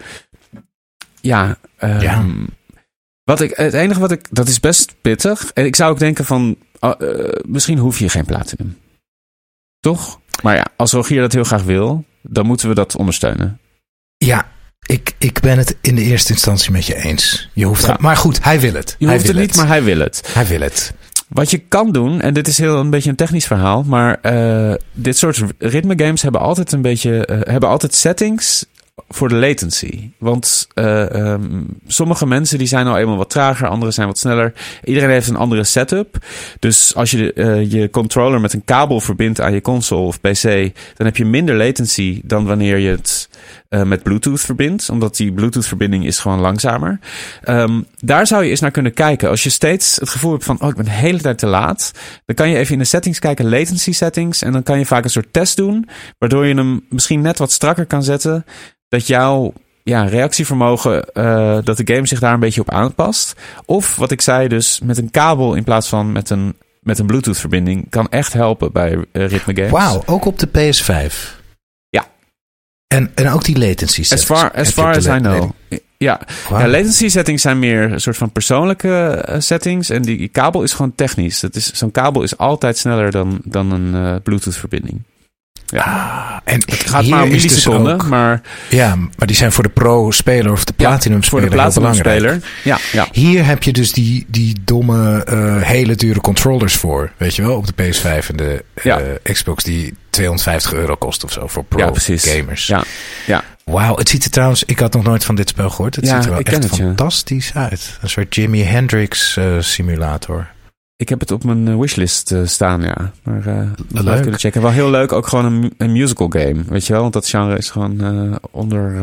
Ja, ehm, Ja. Wat ik, het enige wat ik, dat is best pittig. En ik zou ook denken van, ah, eh, misschien hoef je geen Platinum. Toch? Maar ja, als Rogier dat heel graag wil, dan moeten we dat ondersteunen. Ja, ik, ik ben het in de eerste instantie met je eens. Je hoeft Ja. Maar goed, hij wil het. Je hij hoeft wil het niet, maar hij wil het. Hij wil het. Wat je kan doen, en dit is heel een beetje een technisch verhaal, maar eh, dit soort ritme games hebben altijd een beetje eh, hebben altijd settings voor de latency. Want eh, ehm, sommige mensen die zijn al eenmaal wat trager, anderen zijn wat sneller. Iedereen heeft een andere setup. Dus als je je controller met een kabel verbindt aan je console of PC, dan heb je minder latency dan wanneer je het eh, met Bluetooth verbindt. Omdat die Bluetooth-verbinding is gewoon langzamer. Ehm, daar zou je eens naar kunnen kijken. Als je steeds het gevoel hebt van, oh, ik ben de hele tijd te laat. Dan kan je even in de settings kijken, latency settings. En dan kan je vaak een soort test doen. Waardoor je hem misschien net wat strakker kan zetten. Dat jouw ja, reactievermogen, eh, dat de game zich daar een beetje op aanpast. Of wat ik zei, dus met een kabel in plaats van met een, met een Bluetooth-verbinding. Kan echt helpen bij eh, ritme games. Wauw, ook op de PS5. En, en ook die latency As settings. far, as, far as I know. Ja, latency settings zijn meer een soort van persoonlijke eh, settings. En die kabel is gewoon technisch. Dat is, zo'n kabel is altijd sneller dan, dan een eh, Bluetooth verbinding. Ja. Ah, en het gaat maar om is dus milliseconden, ook- maar Ja, maar die zijn voor de pro-speler of de ja, platinum-speler voor de platinum-speler. Ja, ja. Hier heb je dus die, die domme, eh, hele dure controllers voor. Weet je wel, op de PS5 en de eh, Ja. Xbox die 250 euro kost of zo voor Ja, precies. pro-gamers. Ja, ja. Wauw, het ziet er trouwens, ik had nog nooit van dit spel gehoord. Het Ja, ziet er wel echt het, ja. fantastisch uit. Een soort Jimi Hendrix eh, simulator. Ik heb het op mijn eh, wishlist eh, staan, ja. Maar eh Leuk. kunnen checken. Wel heel leuk, ook gewoon een, een musical game. Weet je wel? Want dat genre is gewoon eh, onder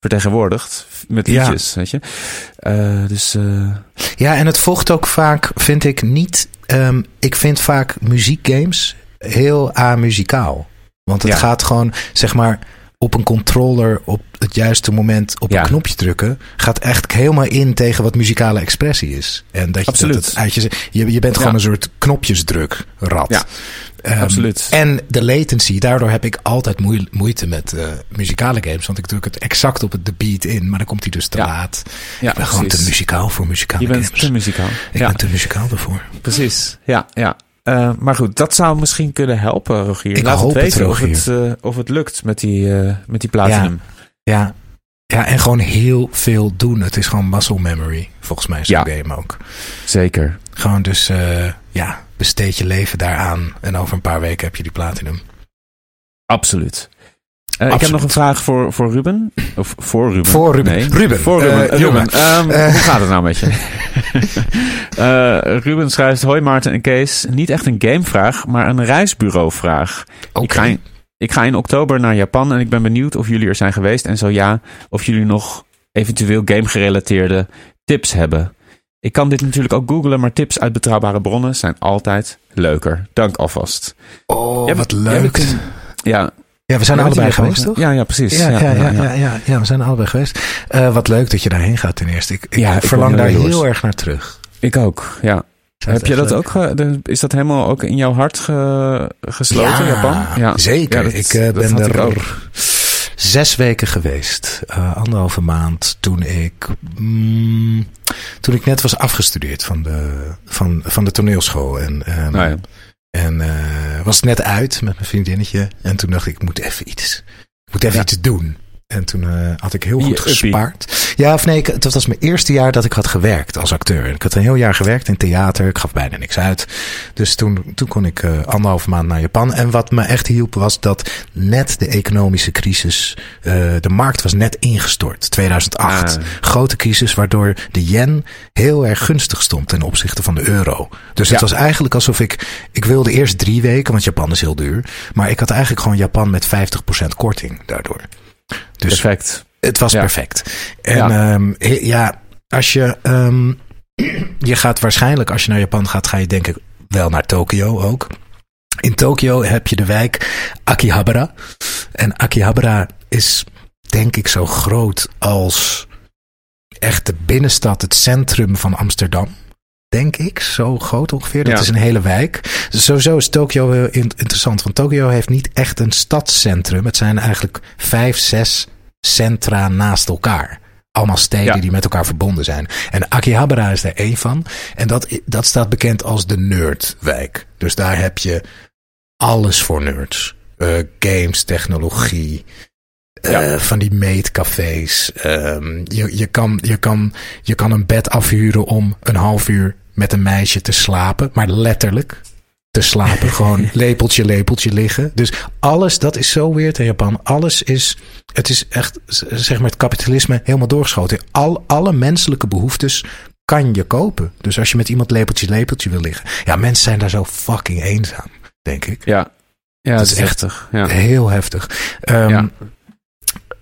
vertegenwoordigd. Met Ja. liedjes, weet je. Dus Ja, en het vocht ook vaak, vind ik niet. ehm, ik vind vaak muziekgames heel amuzikaal. Want het Ja. gaat gewoon, zeg maar, op een controller op het juiste moment op Ja. een knopje drukken. Gaat echt helemaal in tegen wat muzikale expressie is. En dat je, Absoluut. Dat het uit je, je, je bent gewoon Ja. een soort knopjesdruk rat. Ja, Ehm, absoluut. En de latency, daardoor heb ik altijd moe- moeite met eh, muzikale games. Want ik druk het exact op het de beat in, maar dan komt hij dus te Ja. laat. ja, ik ben gewoon te muzikaal voor muzikale Je bent games. te muzikaal. Ik ja, ben te muzikaal daarvoor. precies. Ja, ja. Eh, maar goed, dat zou misschien kunnen helpen, Rogier. Ik Laat hoop het het, weten of, het, eh, of het lukt met die, eh, met die platinum. Ja. ja, en gewoon heel veel doen. Het is gewoon muscle memory, volgens mij, zo'n Ja. game ook. Zeker. Gewoon dus, ja, besteed je leven daaraan. En over een paar weken heb je die platinum. Absoluut. Eh, ik heb nog een vraag voor, voor Ruben. Of voor Ruben. Voor Ruben. Nee, Ruben. Voor Ruben. Eh. Hoe gaat het nou met je? [LAUGHS] Ruben schrijft... Hoi Maarten en Kees. Niet echt een gamevraag, maar een reisbureauvraag. Oké. Ik, ga in, ik ga in oktober naar Japan en ik ben benieuwd of jullie er zijn geweest. En zo ja, of jullie nog eventueel game-gerelateerde tips hebben. Ik kan dit natuurlijk ook googlen, maar tips uit betrouwbare bronnen zijn altijd leuker. Dank alvast. Oh, Jij wat jij leuk. Ja, Ja, we zijn allebei geweest, toch? Ja, ja, precies. Ja, ja, ja, ja, ja, ja, we zijn allebei geweest. Eh, wat leuk dat je daarheen gaat ten eerste. Ik, Ja, verlang daar heel erg naar terug. Ik ook, ja. Heb je dat ook, is dat helemaal ook in jouw hart ge- gesloten, Japan? zeker. dat- ik eh, ben er ik zes weken geweest. Eh, anderhalve maand toen ik, mm, toen ik net was afgestudeerd van de, van, van de toneelschool. En, ehm, Nou ja. En eh, was net uit met mijn vriendinnetje. En toen dacht ik, ik moet even iets, ik moet even Ja. iets doen. En toen eh, had ik heel goed gespaard. Ja, of nee, ik, het was mijn eerste jaar dat ik had gewerkt als acteur. Ik had een heel jaar gewerkt in theater. Ik gaf bijna niks uit. Dus toen, toen kon ik eh anderhalve maand naar Japan. En wat me echt hielp was dat net de economische crisis, eh, de markt was net ingestort. 2008. Ah. Grote crisis waardoor de yen heel erg gunstig stond ten opzichte van de euro. Dus het Ja. was eigenlijk alsof ik, ik wilde eerst drie weken, want Japan is heel duur. Maar ik had eigenlijk gewoon Japan met 50% korting daardoor. Dus Perfect. het was Ja. perfect. En Ja. ja, ja als je, ehm, [CLEARS THROAT] je gaat waarschijnlijk, als je naar Japan gaat, ga je denk ik wel naar Tokio ook. In Tokio heb je de wijk Akihabara. En Akihabara is denk ik zo groot als echt de binnenstad, het centrum van Amsterdam. Denk ik, zo groot ongeveer. Dat Ja. is een hele wijk. Dus sowieso is Tokio heel in- interessant. Want Tokio heeft niet echt een stadscentrum. Het zijn eigenlijk vijf, zes centra naast elkaar. Allemaal steden Ja. die met elkaar verbonden zijn. En Akihabara is er één van. En dat, dat staat bekend als de nerdwijk. Dus daar heb je alles voor nerds. Eh, games, technologie, eh, van die meetcafés. Ehm, je, je, kan, je, kan, je kan een bed afhuren om een half uur met een meisje te slapen. Maar letterlijk te slapen. [LAUGHS] Gewoon lepeltje, lepeltje liggen. Dus alles, dat is zo weird in Japan. Alles is, het is echt, zeg maar, het kapitalisme helemaal doorgeschoten. Al, alle menselijke behoeftes kan je kopen. Dus als je met iemand lepeltje, lepeltje wil liggen. Ja, mensen zijn daar zo fucking eenzaam, denk ik. Ja, ja Dat dat is heftig. Ja. Heel heftig. Ehm, Ja.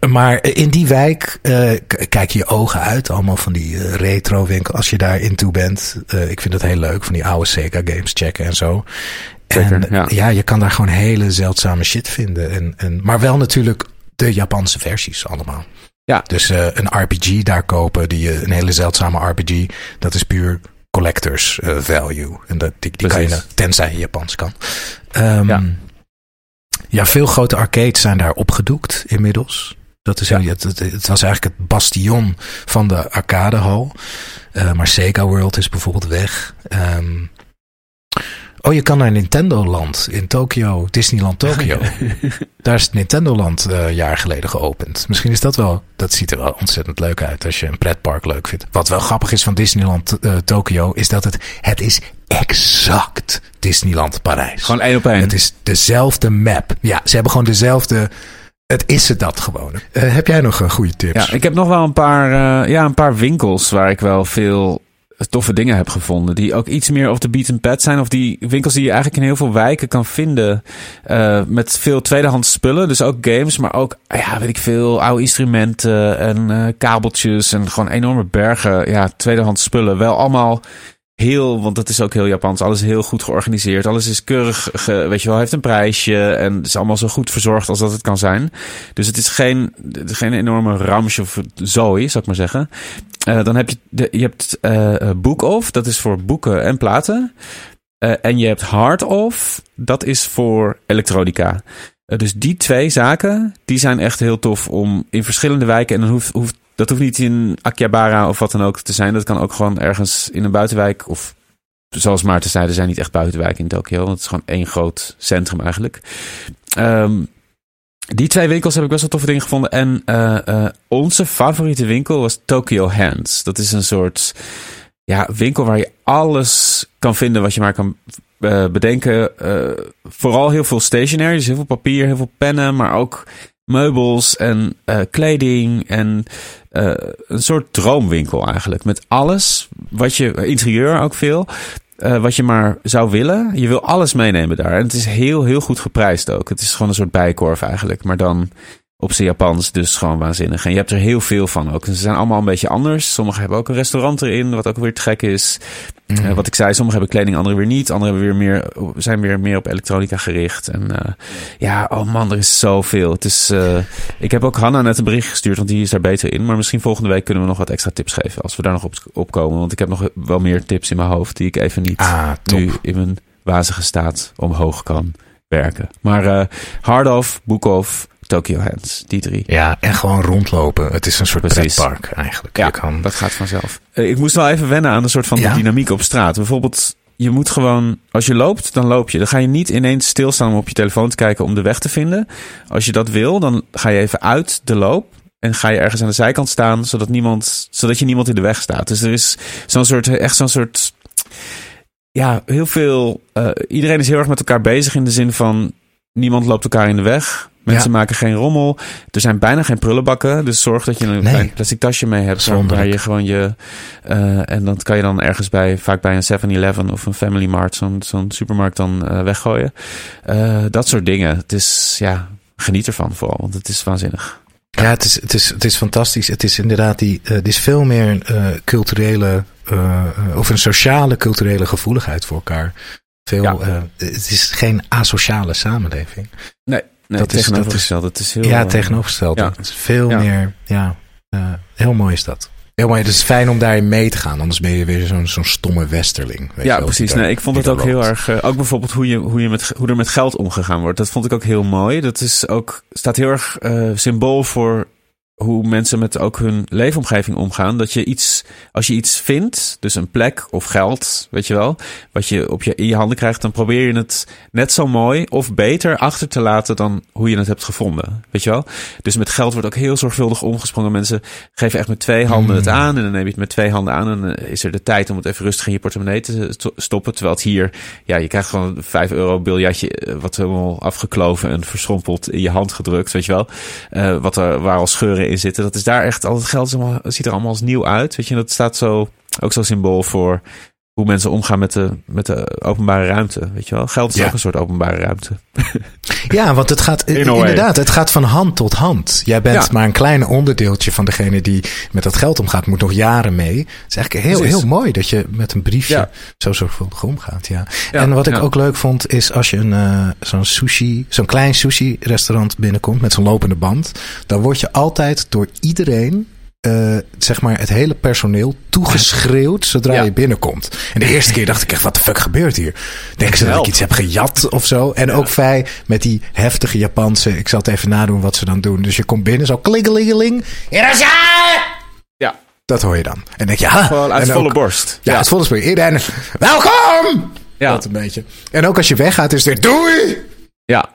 Maar in die wijk eh, kijk je ogen uit. Allemaal van die eh, retro winkel. Als je daar in toe bent. Eh, ik vind het heel leuk. Van die oude Sega games checken en zo. Zeker, en ja. je kan daar gewoon hele zeldzame shit vinden. En, en, maar wel natuurlijk de Japanse versies allemaal. Ja. Dus een RPG daar kopen. Die, een hele zeldzame RPG. Dat is puur collectors value. En dat, die, die kan je, tenzij je Japans kan. Ehm, Ja. ja, veel grote arcades zijn daar opgedoekt inmiddels. Dat is, het, het, het was eigenlijk het bastion van de arcadehal. Eh maar Sega World is bijvoorbeeld weg. Ehm, oh, je kan naar Nintendo Land in Tokio, Disneyland Tokio. [LAUGHS] Daar is Nintendo Land eh, een jaar geleden geopend. Misschien is dat wel, dat ziet er wel ontzettend leuk uit als je een pretpark leuk vindt. Wat wel grappig is van Disneyland eh, Tokio, is dat het, het is exact Disneyland Parijs. Gewoon één op één. Het is dezelfde map. Ja, ze hebben gewoon dezelfde. Het is het dat gewoon. Eh, heb jij nog een goede tips? Ja, ik heb nog wel een paar, eh, ja, een paar winkels waar ik wel veel toffe dingen heb gevonden. Die ook iets meer op de beat and pad zijn. Of die winkels die je eigenlijk in heel veel wijken kan vinden. eh, met veel tweedehands spullen. Dus ook games, maar ook, ja, weet ik veel, oude instrumenten en eh, kabeltjes. En gewoon enorme bergen, ja, tweedehands spullen. Wel allemaal heel, want dat is ook heel Japans. Alles heel goed georganiseerd. Alles is keurig, weet je wel, heeft een prijsje. En het is allemaal zo goed verzorgd als dat het kan zijn. Dus het is geen, geen enorme ramsje of zooi, zou ik maar zeggen. Eh, dan heb je, je hebt eh eh, Book Off, dat is voor boeken en platen. En je hebt Hard Off, dat is voor elektronica. Dus die twee zaken, die zijn echt heel tof om in verschillende wijken. En dan hoeft, hoeft, dat hoeft niet in Akihabara of wat dan ook te zijn. Dat kan ook gewoon ergens in een buitenwijk. Of zoals Maarten zei, er zijn niet echt buitenwijken in Tokio. Want het is gewoon één groot centrum eigenlijk. Ehm, die twee winkels heb ik best wel toffe dingen gevonden. En eh, eh, onze favoriete winkel was Tokyo Hands. Dat is een soort ja, winkel waar je alles kan vinden wat je maar kan eh, bedenken. Vooral heel veel stationery, dus heel veel papier, heel veel pennen, maar ook meubels en eh, kleding en eh, een soort droomwinkel eigenlijk. Met alles wat je, interieur ook veel, eh, wat je maar zou willen. Je wil alles meenemen daar. En het is heel, heel goed geprijsd ook. Het is gewoon een soort bijkorf eigenlijk, maar dan op zijn Japans, dus gewoon waanzinnig. En je hebt er heel veel van ook. En ze zijn allemaal een beetje anders. Sommigen hebben ook een restaurant erin, wat ook weer te gek is. Mhm. Eh, wat ik zei, sommigen hebben kleding, anderen weer niet. Anderen hebben weer meer, zijn weer meer op elektronica gericht. En eh, ja, oh man, er is zoveel. Het is, eh, ik heb ook Hanna net een bericht gestuurd, want die is daar beter in. Maar misschien volgende week kunnen we nog wat extra tips geven, als we daar nog op, op komen. Want ik heb nog wel meer tips in mijn hoofd, die ik even niet Ah, nu in mijn wazige staat omhoog kan werken. Maar Hard Off, Book Off, Tokyo Hands, die drie. Ja, en gewoon rondlopen. Het is een soort Precies. pretpark eigenlijk. Ja, kan, dat gaat vanzelf. Eh, ik moest wel even wennen aan een soort van de Ja? dynamiek op straat. Bijvoorbeeld, je moet gewoon, als je loopt, dan loop je. Dan ga je niet ineens stilstaan om op je telefoon te kijken om de weg te vinden. Als je dat wil, dan ga je even uit de loop. En ga je ergens aan de zijkant staan, zodat, niemand, zodat je niemand in de weg staat. Dus er is zo'n soort, echt zo'n soort. Ja, heel veel. eh, iedereen is heel erg met elkaar bezig in de zin van. Niemand loopt elkaar in de weg. Mensen Ja. maken geen rommel. Er zijn bijna geen prullenbakken. Dus zorg dat je een Nee. klein plastic tasje mee hebt. Waar, je gewoon je. eh, en dan kan je dan ergens bij, vaak bij een 7-Eleven of een Family Mart, zo'n zo'n supermarkt dan eh, weggooien. Eh, dat soort dingen. Het is, ja, geniet ervan vooral, want het is waanzinnig. ja, het is, het, is, het is fantastisch. Het is inderdaad die, het is veel meer culturele, of een sociale culturele gevoeligheid voor elkaar. Veel, Ja. eh, het is geen asociale samenleving. Nee, nee Dat is- dat is-. Het is heel, ja, eh, tegenovergesteld. ja. Het is veel Ja. meer, ja, eh, heel mooi is dat. Heel mooi. Het is fijn om daarin mee te gaan. Anders ben je weer zo'n zo'n stomme westerling. Weet Ja, wel, precies. Nee, ik vond het ook heel erg. ook bijvoorbeeld hoe, je, hoe, je met, hoe er met geld omgegaan wordt. Dat vond ik ook heel mooi. Dat is ook, staat heel erg symbool voor hoe mensen met ook hun leefomgeving omgaan. Dat je iets, als je iets vindt, dus een plek of geld, weet je wel, wat je, op je in je handen krijgt, dan probeer je het net zo mooi of beter achter te laten dan hoe je het hebt gevonden. Weet je wel? Dus met geld wordt ook heel zorgvuldig omgesprongen. Mensen geven echt met twee handen het aan en dan neem je het met twee handen aan en dan is er de tijd om het even rustig in je portemonnee te stoppen. Terwijl het hier, ja, je krijgt gewoon een 5 euro biljatje eh, wat helemaal afgekloven en verschrompeld in je hand gedrukt, weet je wel. Uh, wat er, waar al scheuren in zitten. Dat is daar echt al het geld ziet er allemaal als nieuw uit. Weet je, dat staat zo ook zo symbool voor hoe mensen omgaan met de, met de openbare ruimte. Weet je wel? Geld is ook een soort openbare ruimte. Ja, want het gaat inderdaad, het gaat van hand tot hand. Jij bent maar een klein onderdeeltje van degene die met dat geld omgaat, moet nog jaren mee. Het is eigenlijk heel, heel mooi dat je met een briefje zo zorgvuldig omgaat. Ja. en wat ik ook leuk vond, is als je een uh, zo'n sushi, zo'n klein sushi restaurant binnenkomt met zo'n lopende band, dan word je altijd door iedereen uh, zeg maar het hele personeel toegeschreeuwd zodra je binnenkomt. En de eerste keer dacht ik echt, wat de fuck gebeurt hier? Denken ze dat ik iets heb gejat of zo? En ook vrij met die heftige Japanse, ik zal het even nadoen wat ze dan doen. Dus je komt binnen, zo klingelingeling. Ja. Dat hoor je dan. En denk je, ja. Gewoon uit volle borst. Ja, uit volle borst. Iedereen, welkom! Ja. Dat een beetje. En ook als je weggaat is weer, doei! Ja.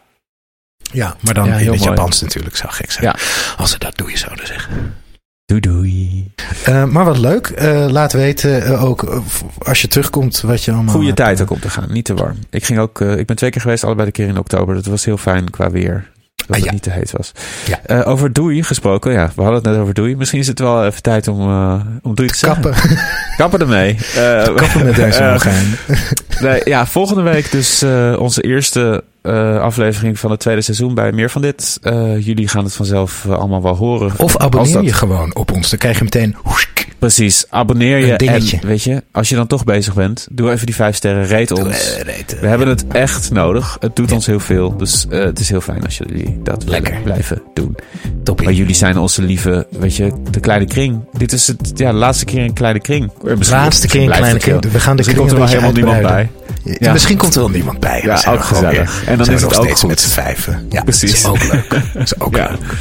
Ja, maar dan in het Japans natuurlijk zou gek zijn. Ja. Als ze dat doei zouden zeggen. Doei doei. Uh, maar wat leuk. Uh, laat weten uh, ook als je terugkomt wat je allemaal... Goede tijd ook om te gaan. Niet te warm. Ik, ging ook, ik ben twee keer geweest, allebei de keer in oktober. Dat was heel fijn qua weer. Dat ah, het niet te heet was. Ja. over doei gesproken. Ja, we hadden het net over doei. Misschien is het wel even tijd om, om doei te, te kappen. [LAUGHS] kappen ermee. kappen met deze [LAUGHS] nee, Ja, volgende week dus onze eerste uh, aflevering van het tweede seizoen bij meer van dit. Uh, jullie gaan het vanzelf uh, allemaal wel horen. Of abonneer dat... je gewoon op ons. Dan krijg je meteen. Precies, abonneer je. En weet je, als je dan toch bezig bent, doe even die vijf sterren. Reet ons. We hebben het echt nodig. Het doet ons heel veel. Dus het is heel fijn als jullie dat Lekker. blijven doen. Toppie. Maar jullie zijn onze lieve, weet je, de kleine kring. Dit is het, ja, de laatste keer een kleine kring. Laatste keer een kleine kring. We gaan de kring komt er wel helemaal niemand bij. Ja. Misschien komt er wel niemand bij. Ja, ook gezellig. En dan is het ook steeds met z'n vijven. Ja, precies. [LAUGHS] Dat is ook leuk. Dat is ook leuk.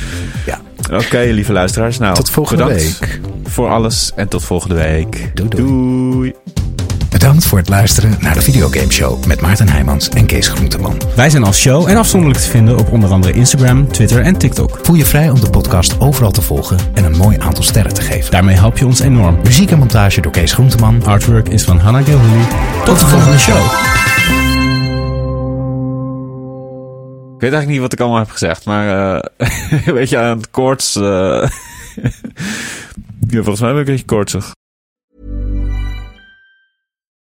Ja. Oké, lieve luisteraars. Nou, tot volgende week. Voor alles en tot volgende week. Doei. doei. doei. Bedankt voor het luisteren naar de Videogame Show met Maarten Heijmans en Kees Groenteman. Wij zijn als show en afzonderlijk te vinden op onder andere Instagram, Twitter en TikTok. Voel je vrij om de podcast overal te volgen en een mooi aantal sterren te geven. Daarmee help je ons enorm. Muziek en montage door Kees Groenteman. Artwork is van Hannah Gilhuli. Tot de volgende show. Ik weet eigenlijk niet wat ik allemaal heb gezegd, maar uh, [LAUGHS] weet je, aan het koorts. Uh, [LAUGHS] ja, volgens mij ben ik een beetje koortsig.